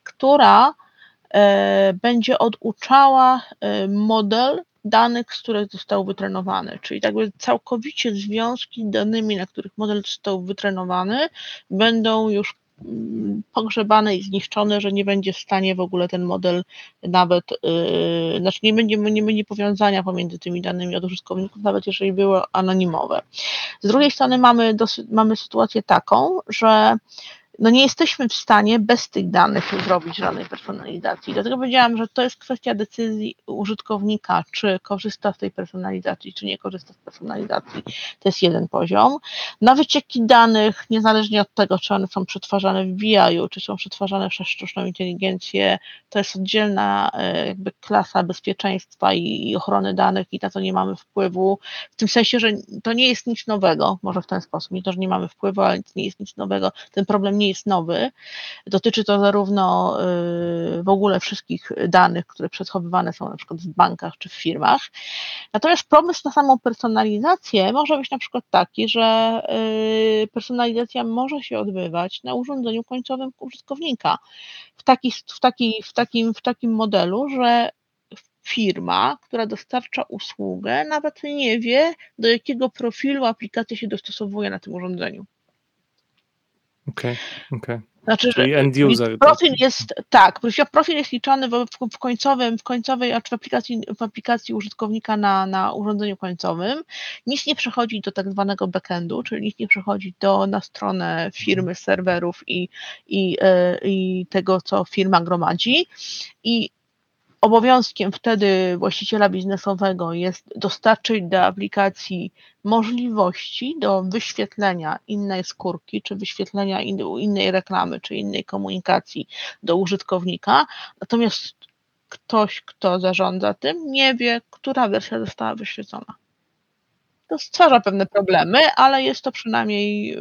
która będzie oduczała e, model danych, z których został wytrenowany, czyli jakby całkowicie związki danymi, na których model został wytrenowany, będą już mm, pogrzebane i zniszczone, że nie będzie w stanie w ogóle ten model nawet, yy, znaczy nie będzie, nie będzie powiązania pomiędzy tymi danymi od użytkowników, nawet jeżeli były anonimowe. Z drugiej strony mamy, mamy sytuację taką, że no nie jesteśmy w stanie bez tych danych zrobić żadnej personalizacji. Dlatego powiedziałam, że to jest kwestia decyzji użytkownika, czy korzysta z tej personalizacji, czy nie korzysta z personalizacji. To jest jeden poziom. Na wycieki danych, niezależnie od tego, czy one są przetwarzane w BI, czy są przetwarzane przez sztuczną inteligencję, to jest oddzielna e, jakby klasa bezpieczeństwa i, i ochrony danych i na to nie mamy wpływu. W tym sensie, że to nie jest nic nowego, może w ten sposób, nie to, że nie mamy wpływu, ale nie jest nic nowego. Ten problem nie nie jest nowy. Dotyczy to zarówno y, w ogóle wszystkich danych, które przechowywane są na przykład w bankach czy w firmach. Natomiast pomysł na samą personalizację może być na przykład taki, że y, personalizacja może się odbywać na urządzeniu końcowym użytkownika w, taki, w, taki, w, takim, w takim modelu, że firma, która dostarcza usługę, nawet nie wie, do jakiego profilu aplikacja się dostosowuje na tym urządzeniu. Okej, okay, okej. Okay. Znaczy, Czyli end user. Profil jest, tak, profil jest liczony w, w, końcowym, w końcowej, a w aplikacji, w aplikacji użytkownika na, na urządzeniu końcowym. Nic nie przechodzi do tak zwanego backendu, czyli nic nie przechodzi do, na stronę firmy, serwerów i, i, e, i tego, co firma gromadzi. I Obowiązkiem wtedy właściciela biznesowego jest dostarczyć do aplikacji możliwości do wyświetlenia innej skórki, czy wyświetlenia innej reklamy, czy innej komunikacji do użytkownika. Natomiast ktoś, kto zarządza tym, nie wie, która wersja została wyświetlona. To stwarza pewne problemy, ale jest to przynajmniej yy,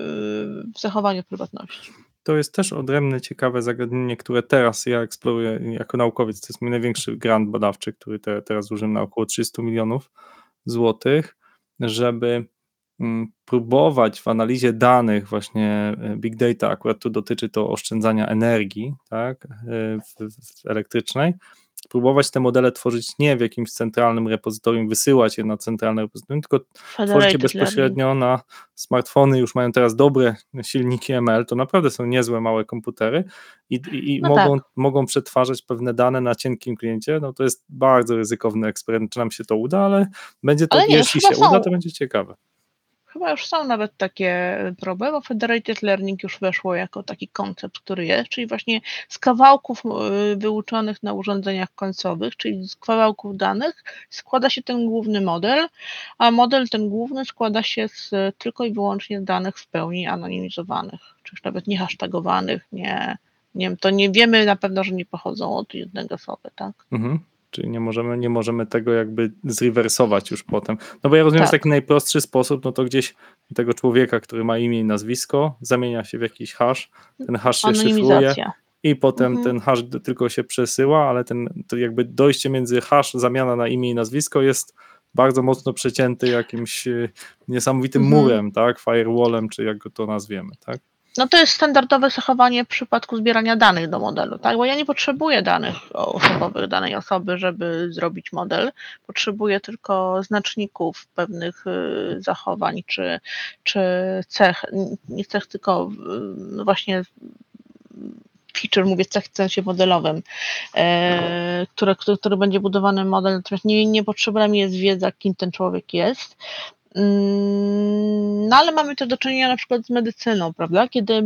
w zachowaniu prywatności to jest też odrębne, ciekawe zagadnienie, które teraz ja eksploruję jako naukowiec. To jest mój największy grant badawczy, który te, teraz użyłem na około 300 milionów złotych, żeby mm, próbować w analizie danych właśnie e, big data, akurat tu dotyczy to oszczędzania energii tak, e, w, w elektrycznej, próbować te modele tworzyć nie w jakimś centralnym repozytorium, wysyłać je na centralne repozytorium, tylko tworzyć je bezpośrednio na smartfony, już mają teraz dobre silniki ML, to naprawdę są niezłe małe komputery i, i, no mogą, tak. mogą przetwarzać pewne dane na cienkim kliencie, no to jest bardzo ryzykowny eksperyment, czy nam się to uda, ale będzie to, ale nie, jeśli się są. uda, to będzie ciekawe. Chyba już są nawet takie próby, bo Federated Learning już weszło jako taki koncept, który jest, czyli właśnie z kawałków y, wyuczonych na urządzeniach końcowych, czyli z kawałków danych składa się ten główny model, a model ten główny składa się z tylko i wyłącznie danych w pełni anonimizowanych, czy już nawet nie hashtagowanych, nie, nie to nie wiemy na pewno, że nie pochodzą od jednej osoby, tak? Mhm. Czyli nie możemy, nie możemy tego jakby zrewersować już potem. No bo ja rozumiem, tak. że taki najprostszy sposób, no to gdzieś tego człowieka, który ma imię i nazwisko, zamienia się w jakiś hash, ten hash się szyfruje i potem mhm. ten hash tylko się przesyła, ale ten to jakby dojście między hash, zamiana na imię i nazwisko jest bardzo mocno przecięty jakimś e, niesamowitym mhm. murem, tak, firewallem, czy jak go to nazwiemy, tak? No to jest standardowe zachowanie w przypadku zbierania danych do modelu, tak? Bo ja nie potrzebuję danych osobowych danej osoby, żeby zrobić model. Potrzebuję tylko znaczników pewnych y, zachowań czy, czy cech, nie cech, tylko y, właśnie feature, mówię cech w sensie modelowym, e, który, który, który będzie budowany model, natomiast nie, nie potrzebna mi jest wiedza, kim ten człowiek jest. Mm, no ale mamy to do czynienia na przykład z medycyną, prawda? Kiedy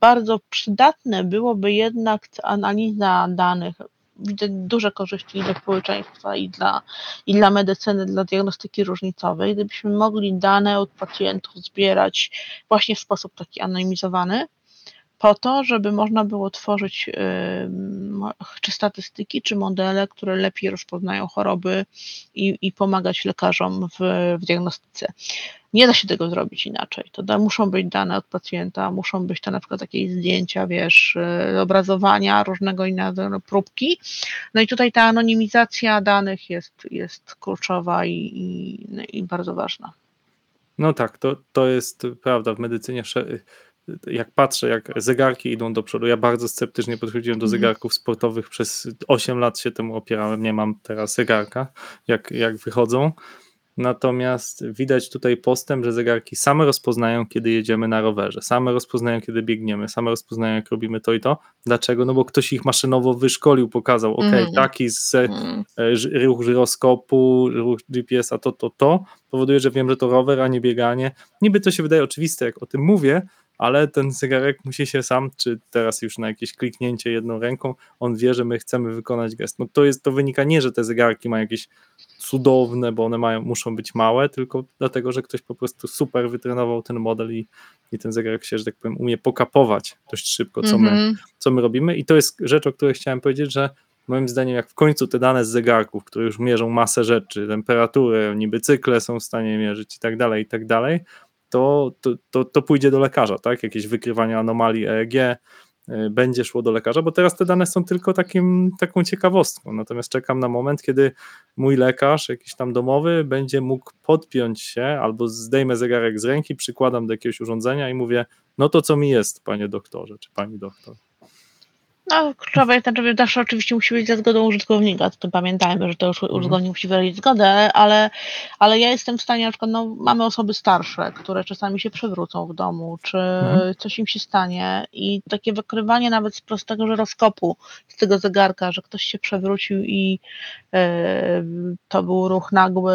bardzo przydatne byłoby jednak analiza danych, widzę duże korzyści dla społeczeństwa, i dla, i dla medycyny, dla diagnostyki różnicowej, gdybyśmy mogli dane od pacjentów zbierać właśnie w sposób taki anonimizowany, po to, żeby można było tworzyć czy statystyki, czy modele, które lepiej rozpoznają choroby i, i pomagać lekarzom w, w, diagnostyce. Nie da się tego zrobić inaczej. To da, muszą być dane od pacjenta, muszą być to na przykład jakieś zdjęcia, wiesz, y, obrazowania, różnego innego próbki. No i tutaj ta anonimizacja danych jest, jest kluczowa i, i, i bardzo ważna. No tak, to, to jest prawda w medycynie jak patrzę, jak zegarki idą do przodu, ja bardzo sceptycznie podchodziłem do mhm. zegarków sportowych, przez 8 lat się temu opierałem, nie mam teraz zegarka, jak, jak wychodzą. Natomiast widać tutaj postęp, że zegarki same rozpoznają, kiedy jedziemy na rowerze, same rozpoznają, kiedy biegniemy, same rozpoznają, jak robimy to i to. Dlaczego? No bo ktoś ich maszynowo wyszkolił, pokazał, ok, mm. taki z mm. ruch żyroskopu, ruch GPS-a, to, to, to, powoduje, że wiem, że to rower, a nie bieganie. Niby to się wydaje oczywiste, jak o tym mówię, ale ten zegarek musi się sam, czy teraz już na jakieś kliknięcie jedną ręką, on wie, że my chcemy wykonać gest. No to jest, to wynika nie, że te zegarki mają jakieś cudowne, bo one mają, muszą być małe, tylko dlatego, że ktoś po prostu super wytrenował ten model i, i ten zegarek się, że tak powiem, umie pokapować dość szybko, co, mm -hmm. my, mhm. co my robimy i to jest rzecz, o której chciałem powiedzieć, że moim zdaniem, jak w końcu te dane z zegarków, które już mierzą masę rzeczy, temperaturę, niby cykle są w stanie mierzyć i tak dalej, i tak dalej, to, to, to, to pójdzie do lekarza, tak? Jakieś wykrywanie anomalii EEG, y, będzie szło do lekarza, bo teraz te dane są tylko takim, taką ciekawostką. Natomiast czekam na moment, kiedy mój lekarz, jakiś tam domowy, będzie mógł podpiąć się albo zdejmę zegarek z ręki, przykładam do jakiegoś urządzenia i mówię, no to co mi jest, panie doktorze, czy pani doktor. No, kluczowe jest, żeby zawsze oczywiście musi być za zgodą użytkownika, to pamiętajmy, że to już Mhm. użytkownik musi wyrazić zgodę, ale, ale ja jestem w stanie, na przykład, no, mamy osoby starsze, które czasami się przewrócą w domu, czy Mhm. coś im się stanie i takie wykrywanie nawet z prostego żyroskopu, z tego zegarka, że ktoś się przewrócił i e, to był ruch nagły,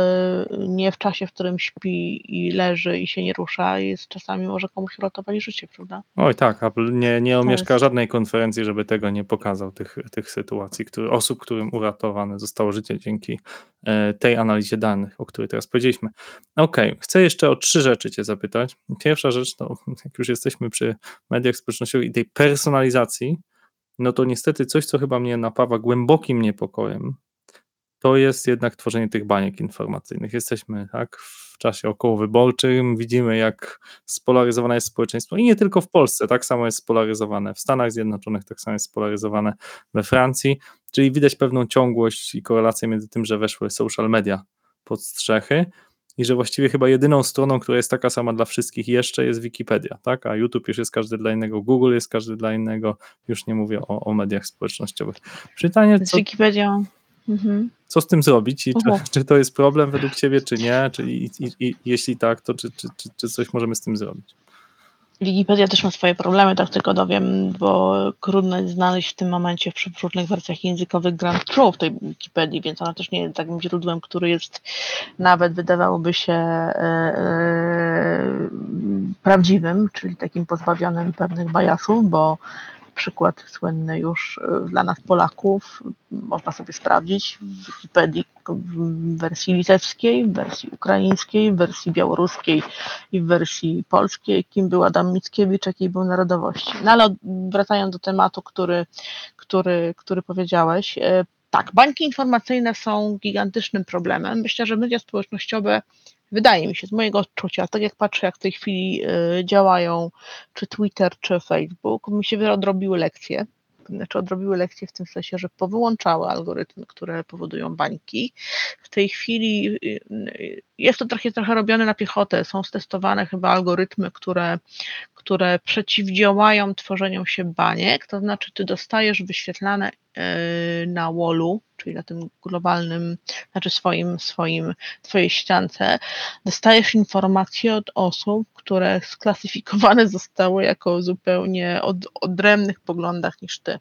nie w czasie, w którym śpi i leży i się nie rusza, jest czasami może komuś uratować życie, prawda? Oj tak, Apple nie, nie omieszka jest- żadnej konferencji, żeby tego nie pokazał, tych, tych sytuacji, który, osób, którym uratowane zostało życie dzięki e, tej analizie danych, o której teraz powiedzieliśmy. Okej, chcę jeszcze o trzy rzeczy Cię zapytać. Pierwsza rzecz, to jak już jesteśmy przy mediach społecznościowych i tej personalizacji, no to niestety coś, co chyba mnie napawa głębokim niepokojem, to jest jednak tworzenie tych baniek informacyjnych. Jesteśmy tak w czasie okołowyborczym, widzimy jak spolaryzowane jest społeczeństwo i nie tylko w Polsce, tak samo jest spolaryzowane w Stanach Zjednoczonych, tak samo jest spolaryzowane we Francji, czyli widać pewną ciągłość i korelację między tym, że weszły social media pod strzechy i że właściwie chyba jedyną stroną, która jest taka sama dla wszystkich jeszcze jest Wikipedia, tak? A YouTube już jest każdy dla innego, Google jest każdy dla innego, już nie mówię o, o mediach społecznościowych. Pytanie, Z co, Wikipedią. Mhm. co z tym zrobić i czy, czy to jest problem według Ciebie, czy nie? Czy, i, i, i, jeśli tak, to czy, czy, czy, czy coś możemy z tym zrobić? Wikipedia też ma swoje problemy, tak tylko dowiem, bo trudno jest znaleźć w tym momencie w różnych wersjach językowych Grand Truth tej Wikipedii, więc ona też nie jest takim źródłem, który jest nawet wydawałoby się e, e, prawdziwym, czyli takim pozbawionym pewnych bajasów, bo przykład słynny już e, dla nas Polaków można sobie sprawdzić w Wikipedii w wersji litewskiej, w wersji ukraińskiej, w wersji białoruskiej i w wersji polskiej, kim był Adam Mickiewicz, jakiej był narodowości. No ale wracając do tematu, który, który, który powiedziałeś, e, tak, bańki informacyjne są gigantycznym problemem. Myślę, że media społecznościowe, wydaje mi się, z mojego odczucia, tak jak patrzę, jak w tej chwili e, działają czy Twitter, czy Facebook, mi się odrobiły lekcje. Znaczy odrobiły lekcje w tym sensie, że powyłączały algorytmy, które powodują bańki. W tej chwili y, y, jest to trochę, trochę robione na piechotę. Są stestowane chyba algorytmy, które, które przeciwdziałają tworzeniu się baniek. To znaczy, ty dostajesz wyświetlane y, na wallu, czyli na tym globalnym, znaczy swoim, swoim, twojej ściance, dostajesz informacje od osób, które sklasyfikowane zostały jako zupełnie od, odrębnych poglądach niż ty,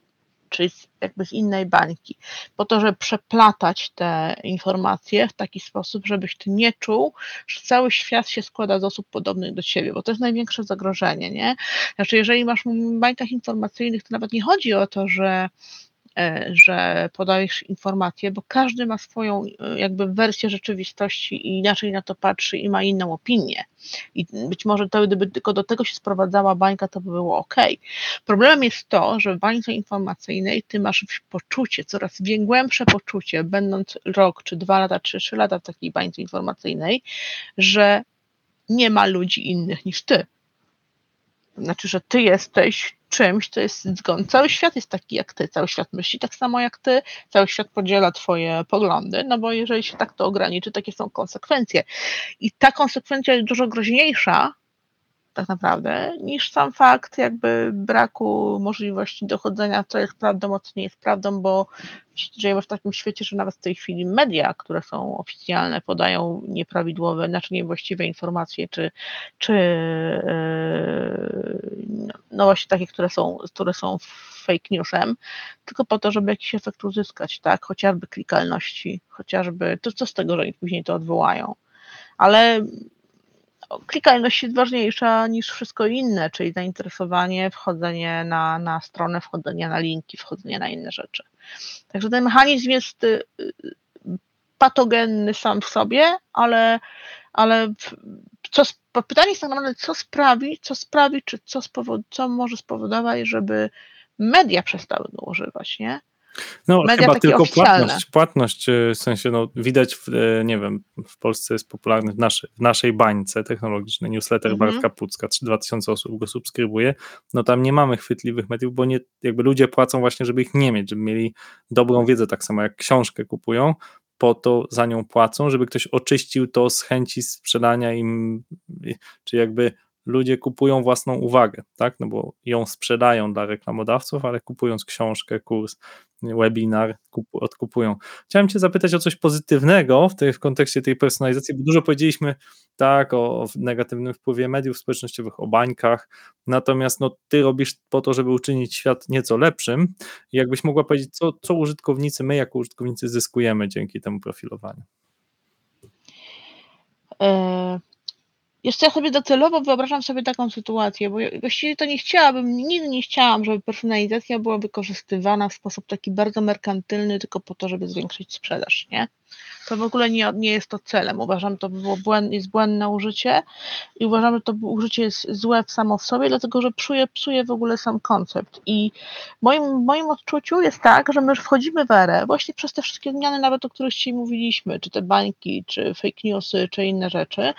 czyli jakby z innej bańki, po to, żeby przeplatać te informacje w taki sposób, żebyś ty nie czuł, że cały świat się składa z osób podobnych do ciebie, bo to jest największe zagrożenie, nie? Znaczy, jeżeli masz w bańkach informacyjnych, to nawet nie chodzi o to, że że podajesz informacje, bo każdy ma swoją e, jakby wersję rzeczywistości i inaczej na to patrzy i ma inną opinię. I być może to, gdyby tylko do tego się sprowadzała bańka, to by było ok. Problemem jest to, że w bańce informacyjnej ty masz poczucie, coraz głębsze poczucie, będąc rok, czy dwa lata, czy trzy lata w takiej bańce informacyjnej, że nie ma ludzi innych niż ty. To znaczy, że ty jesteś czymś, co jest zgon. Cały świat jest taki jak ty, cały świat myśli tak samo jak ty, cały świat podziela twoje poglądy, no bo jeżeli się tak to ograniczy, takie są konsekwencje. I ta konsekwencja jest dużo groźniejsza, tak naprawdę, niż sam fakt jakby braku możliwości dochodzenia, co jest prawdą, a co nie jest prawdą, bo żyjemy w takim świecie, że nawet w tej chwili media, które są oficjalne, podają nieprawidłowe, znaczy niewłaściwe informacje, czy, czy yy, no właśnie takie, które są, które są fake newsem, tylko po to, żeby jakiś efekt uzyskać, tak, chociażby klikalności, chociażby, to co z tego, że oni później to odwołają, ale klikalność jest ważniejsza niż wszystko inne, czyli zainteresowanie, wchodzenie na, na stronę, wchodzenie na linki, wchodzenie na inne rzeczy. Także ten mechanizm jest y, y, patogenny sam w sobie, ale, ale co, pytanie jest tak naprawdę, co sprawi, co sprawi, czy co, spowod, co może spowodować, żeby media przestały go używać, nie? No, Media chyba tylko oficjalne. płatność, płatność, e, w sensie, no, widać, w, e, nie wiem, w Polsce jest popularny w, naszy, w naszej bańce technologicznej newsletter Mhm. Bartka Pucka, 2000 osób go subskrybuje, no tam nie mamy chwytliwych mediów, bo nie, jakby ludzie płacą właśnie, żeby ich nie mieć, żeby mieli dobrą wiedzę, tak samo jak książkę kupują, po to za nią płacą, żeby ktoś oczyścił to z chęci sprzedania im, czy jakby ludzie kupują własną uwagę, tak? No bo ją sprzedają dla reklamodawców, ale kupując książkę, kurs, webinar, kupu, odkupują. Chciałem Cię zapytać o coś pozytywnego w, tej, w kontekście tej personalizacji, bo dużo powiedzieliśmy tak o, o negatywnym wpływie mediów społecznościowych, o bańkach, natomiast no, Ty robisz po to, żeby uczynić świat nieco lepszym. Jakbyś mogła powiedzieć, co, co użytkownicy, my jako użytkownicy zyskujemy dzięki temu profilowaniu? E, Jeszcze ja sobie docelowo wyobrażam sobie taką sytuację, bo właściwie to nie chciałabym, nigdy nie chciałam, żeby personalizacja była wykorzystywana w sposób taki bardzo merkantylny, tylko po to, żeby zwiększyć sprzedaż, nie? To w ogóle nie, nie jest to celem. Uważam, to było błęd, jest błędne użycie i uważam, że to użycie jest złe samo w sobie, dlatego że psuje, psuje w ogóle sam koncept. I w moim, moim odczuciu jest tak, że my już wchodzimy w erę właśnie przez te wszystkie zmiany, nawet o których dzisiaj mówiliśmy, czy te bańki, czy fake newsy, czy inne rzeczy,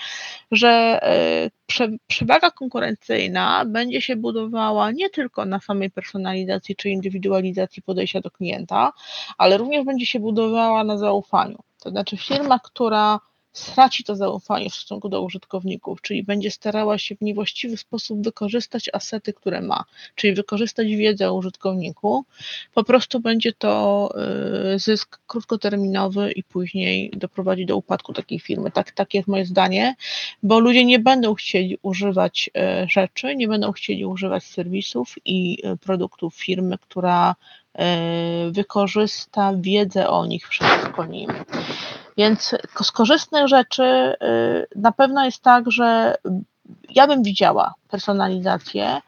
że e, prze, przewaga konkurencyjna będzie się budowała nie tylko na samej personalizacji czy indywidualizacji podejścia do klienta, ale również będzie się budowała na zaufaniu. To znaczy firma, która straci to zaufanie w stosunku do użytkowników, czyli będzie starała się w niewłaściwy sposób wykorzystać asety, które ma, czyli wykorzystać wiedzę o użytkowniku, po prostu będzie to y, zysk krótkoterminowy i później doprowadzi do upadku takiej firmy. Tak, tak jest moje zdanie, bo ludzie nie będą chcieli używać y, rzeczy, nie będą chcieli używać serwisów i y, produktów firmy, która wykorzysta wiedzę o nich przeciwko nim. Więc z korzystnych rzeczy na pewno jest tak, że ja bym widziała personalizację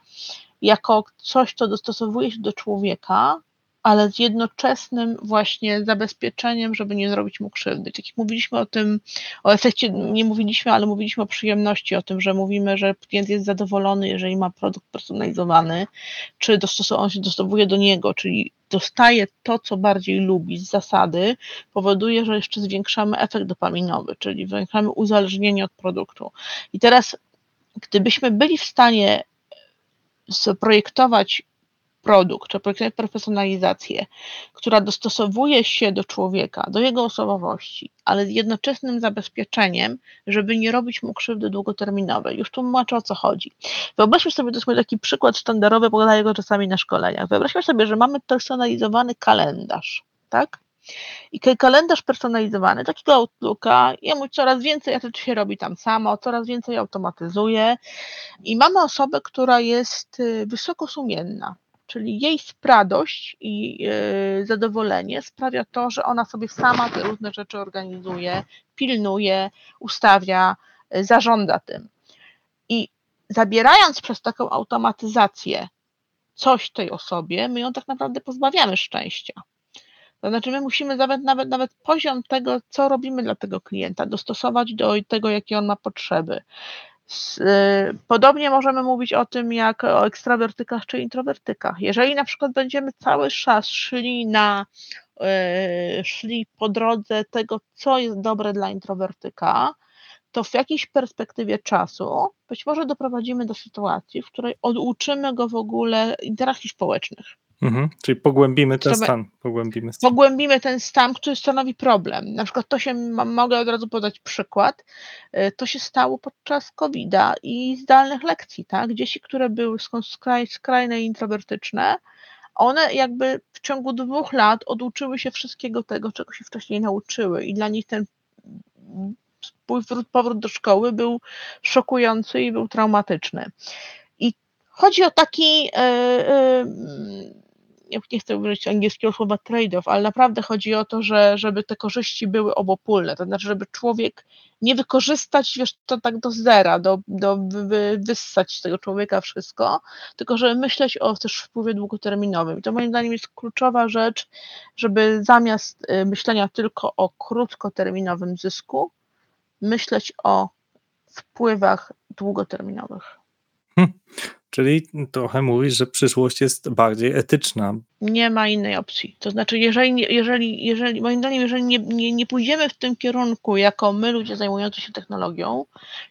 jako coś, co dostosowuje się do człowieka, ale z jednoczesnym właśnie zabezpieczeniem, żeby nie zrobić mu krzywdy. Tak jak mówiliśmy o tym, o efekcie, nie mówiliśmy, ale mówiliśmy o przyjemności, o tym, że mówimy, że klient jest zadowolony, jeżeli ma produkt personalizowany, czy on się dostosowuje do niego, czyli dostaje to, co bardziej lubi z zasady, powoduje, że jeszcze zwiększamy efekt dopaminowy, czyli zwiększamy uzależnienie od produktu. I teraz, gdybyśmy byli w stanie zaprojektować produkt, czy projektować personalizację, która dostosowuje się do człowieka, do jego osobowości, ale z jednoczesnym zabezpieczeniem, żeby nie robić mu krzywdy długoterminowej. Już tłumaczę o co chodzi. Wyobraźmy sobie, to jest taki przykład sztandarowy, podaję go czasami na szkoleniach. Wyobraźmy sobie, że mamy personalizowany kalendarz, tak? I kalendarz personalizowany, takiego Outlooka, jemu coraz więcej rzeczy się robi tam samo, coraz więcej automatyzuje i mamy osobę, która jest y, wysoko sumienna, czyli jej spradość i yy, zadowolenie sprawia to, że ona sobie sama te różne rzeczy organizuje, pilnuje, ustawia, yy, zarządza tym. I zabierając przez taką automatyzację coś tej osobie, my ją tak naprawdę pozbawiamy szczęścia. To znaczy, my musimy nawet, nawet, nawet poziom tego, co robimy dla tego klienta, dostosować do tego, jakie on ma potrzeby. Y, podobnie możemy mówić o tym, jak o ekstrawertykach czy introwertykach. Jeżeli na przykład będziemy cały czas szli na y, szli po drodze tego, co jest dobre dla introwertyka, to w jakiejś perspektywie czasu być może doprowadzimy do sytuacji, w której oduczymy go w ogóle interakcji społecznych. Mhm, czyli pogłębimy ten stan. Pogłębimy, stan. pogłębimy ten stan, który stanowi problem. Na przykład to się, mogę od razu podać przykład, y, to się stało podczas COVID-a i zdalnych lekcji, tak? Dzieci, które były skraj, skrajne i introwertyczne, one jakby w ciągu dwóch lat oduczyły się wszystkiego tego, czego się wcześniej nauczyły i dla nich ten powrót do szkoły był szokujący i był traumatyczny. I chodzi o taki... Yy, yy, nie chcę użyć angielskiego słowa trade-off, ale naprawdę chodzi o to, że, żeby te korzyści były obopólne, to znaczy, żeby człowiek nie wykorzystać, wiesz, to tak do zera, do, do wy, wyssać z tego człowieka wszystko, tylko żeby myśleć o też wpływie długoterminowym. I to moim zdaniem jest kluczowa rzecz, żeby zamiast y, myślenia tylko o krótkoterminowym zysku, myśleć o wpływach długoterminowych. Hmm. Czyli trochę mówisz, że przyszłość jest bardziej etyczna. Nie ma innej opcji. To znaczy, jeżeli, jeżeli, jeżeli moim zdaniem, jeżeli nie, nie, nie pójdziemy w tym kierunku, jako my ludzie zajmujący się technologią,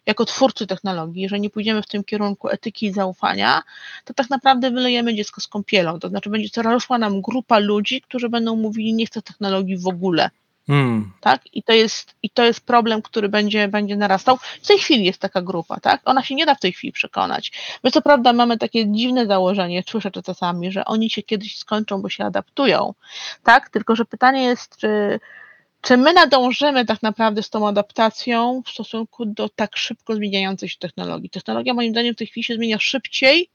jako twórcy technologii, jeżeli nie pójdziemy w tym kierunku etyki i zaufania, to tak naprawdę wylejemy dziecko z kąpielą. To znaczy, będzie coraz rosła nam grupa ludzi, którzy będą mówili, nie chcę technologii w ogóle. Hmm. Tak? I to, jest, I to jest problem, który będzie, będzie narastał. W tej chwili jest taka grupa, tak? Ona się nie da w tej chwili przekonać. My co prawda mamy takie dziwne założenie, słyszę to czasami, że oni się kiedyś skończą, bo się adaptują, tak? Tylko, że pytanie jest, czy, czy my nadążymy tak naprawdę z tą adaptacją w stosunku do tak szybko zmieniającej się technologii. Technologia moim zdaniem w tej chwili się zmienia szybciej,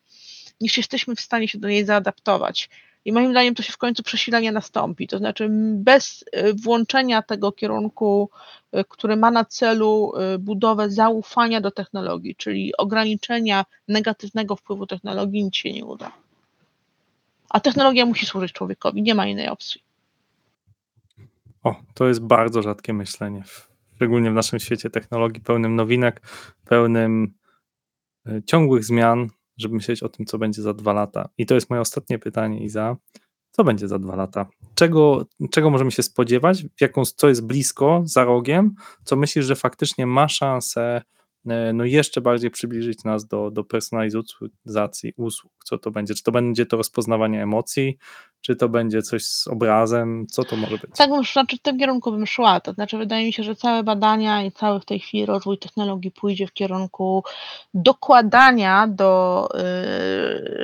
niż jesteśmy w stanie się do niej zaadaptować. I moim zdaniem to się w końcu przesilenie nastąpi. To znaczy, bez y, włączenia tego kierunku, y, który ma na celu y, budowę zaufania do technologii, czyli ograniczenia negatywnego wpływu technologii, nic się nie uda. A technologia musi służyć człowiekowi, nie ma innej opcji. O, to jest bardzo rzadkie myślenie, szczególnie w naszym świecie technologii pełnym nowinek, pełnym ciągłych zmian, żeby myśleć o tym, co będzie za dwa lata. I to jest moje ostatnie pytanie, Iza. Co będzie za dwa lata? Czego, czego możemy się spodziewać? Jaką, co jest blisko, za rogiem? Co myślisz, że faktycznie ma szansę E, no jeszcze bardziej przybliżyć nas do, do personalizacji usług. Co to będzie? Czy to będzie to rozpoznawanie emocji, czy to będzie coś z obrazem? Co to może być? Tak, znaczy w tym kierunku bym szła. To znaczy, wydaje mi się, że całe badania i cały w tej chwili rozwój technologii pójdzie w kierunku dokładania do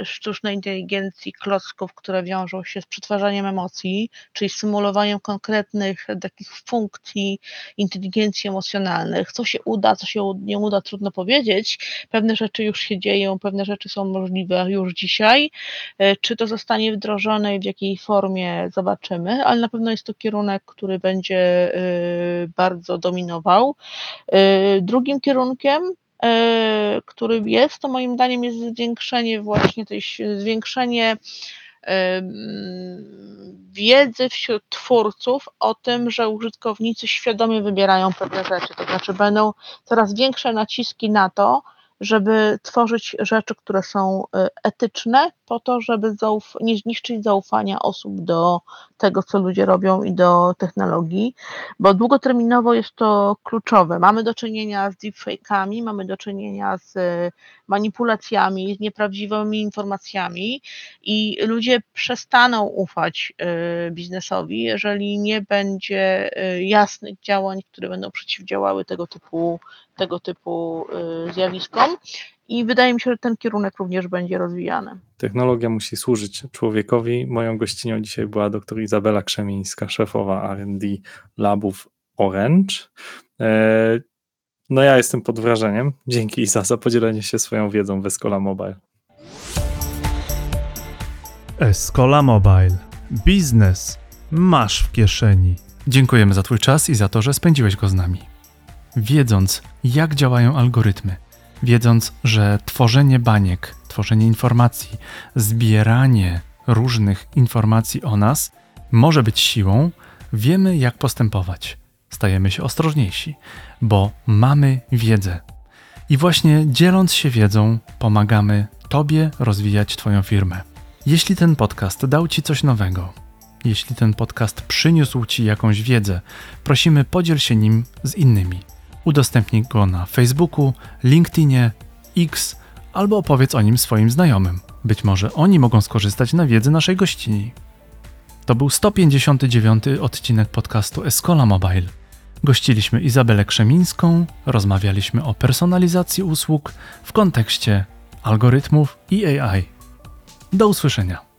y, sztucznej inteligencji klocków, które wiążą się z przetwarzaniem emocji, czyli symulowaniem konkretnych takich funkcji inteligencji emocjonalnych. Co się uda, co się nie uda, trudno powiedzieć. Pewne rzeczy już się dzieją, pewne rzeczy są możliwe już dzisiaj. E, czy to zostanie wdrożone i jakiej formie, zobaczymy, ale na pewno jest to kierunek, który będzie e, bardzo dominował. E, drugim kierunkiem, który jest, to moim zdaniem jest zwiększenie właśnie tej, zwiększenie wiedzy wśród twórców o tym, że użytkownicy świadomie wybierają pewne rzeczy, to znaczy będą coraz większe naciski na to, żeby tworzyć rzeczy, które są y, etyczne, po to, żeby zauf- nie zniszczyć zaufania osób do tego, co ludzie robią i do technologii, bo długoterminowo jest to kluczowe. Mamy do czynienia z deepfake'ami, mamy do czynienia z manipulacjami, z nieprawdziwymi informacjami i ludzie przestaną ufać y, biznesowi, jeżeli nie będzie y, jasnych działań, które będą przeciwdziałały tego typu, tego typu zjawiskom. I wydaje mi się, że ten kierunek również będzie rozwijany. Technologia musi służyć człowiekowi. Moją gościnią dzisiaj była dr Izabela Krzemińska, szefowa RD Labów Orange. E, no ja jestem pod wrażeniem. Dzięki Iza za podzielenie się swoją wiedzą w Escola Mobile. Escola Mobile. Biznes masz w kieszeni. Dziękujemy za Twój czas i za to, że spędziłeś go z nami. Wiedząc, jak działają algorytmy, wiedząc, że tworzenie baniek, tworzenie informacji, zbieranie różnych informacji o nas może być siłą, wiemy, jak postępować. Stajemy się ostrożniejsi, bo mamy wiedzę. I właśnie dzieląc się wiedzą, pomagamy Tobie rozwijać Twoją firmę. Jeśli ten podcast dał Ci coś nowego, jeśli ten podcast przyniósł Ci jakąś wiedzę, prosimy podziel się nim z innymi. Udostępnij go na Facebooku, LinkedInie, X albo opowiedz o nim swoim znajomym. Być może oni mogą skorzystać na wiedzy naszej gościni. To był 159 odcinek podcastu Escola Mobile. Gościliśmy Izabelę Krzemińską, rozmawialiśmy o personalizacji usług w kontekście algorytmów i AI. Do usłyszenia.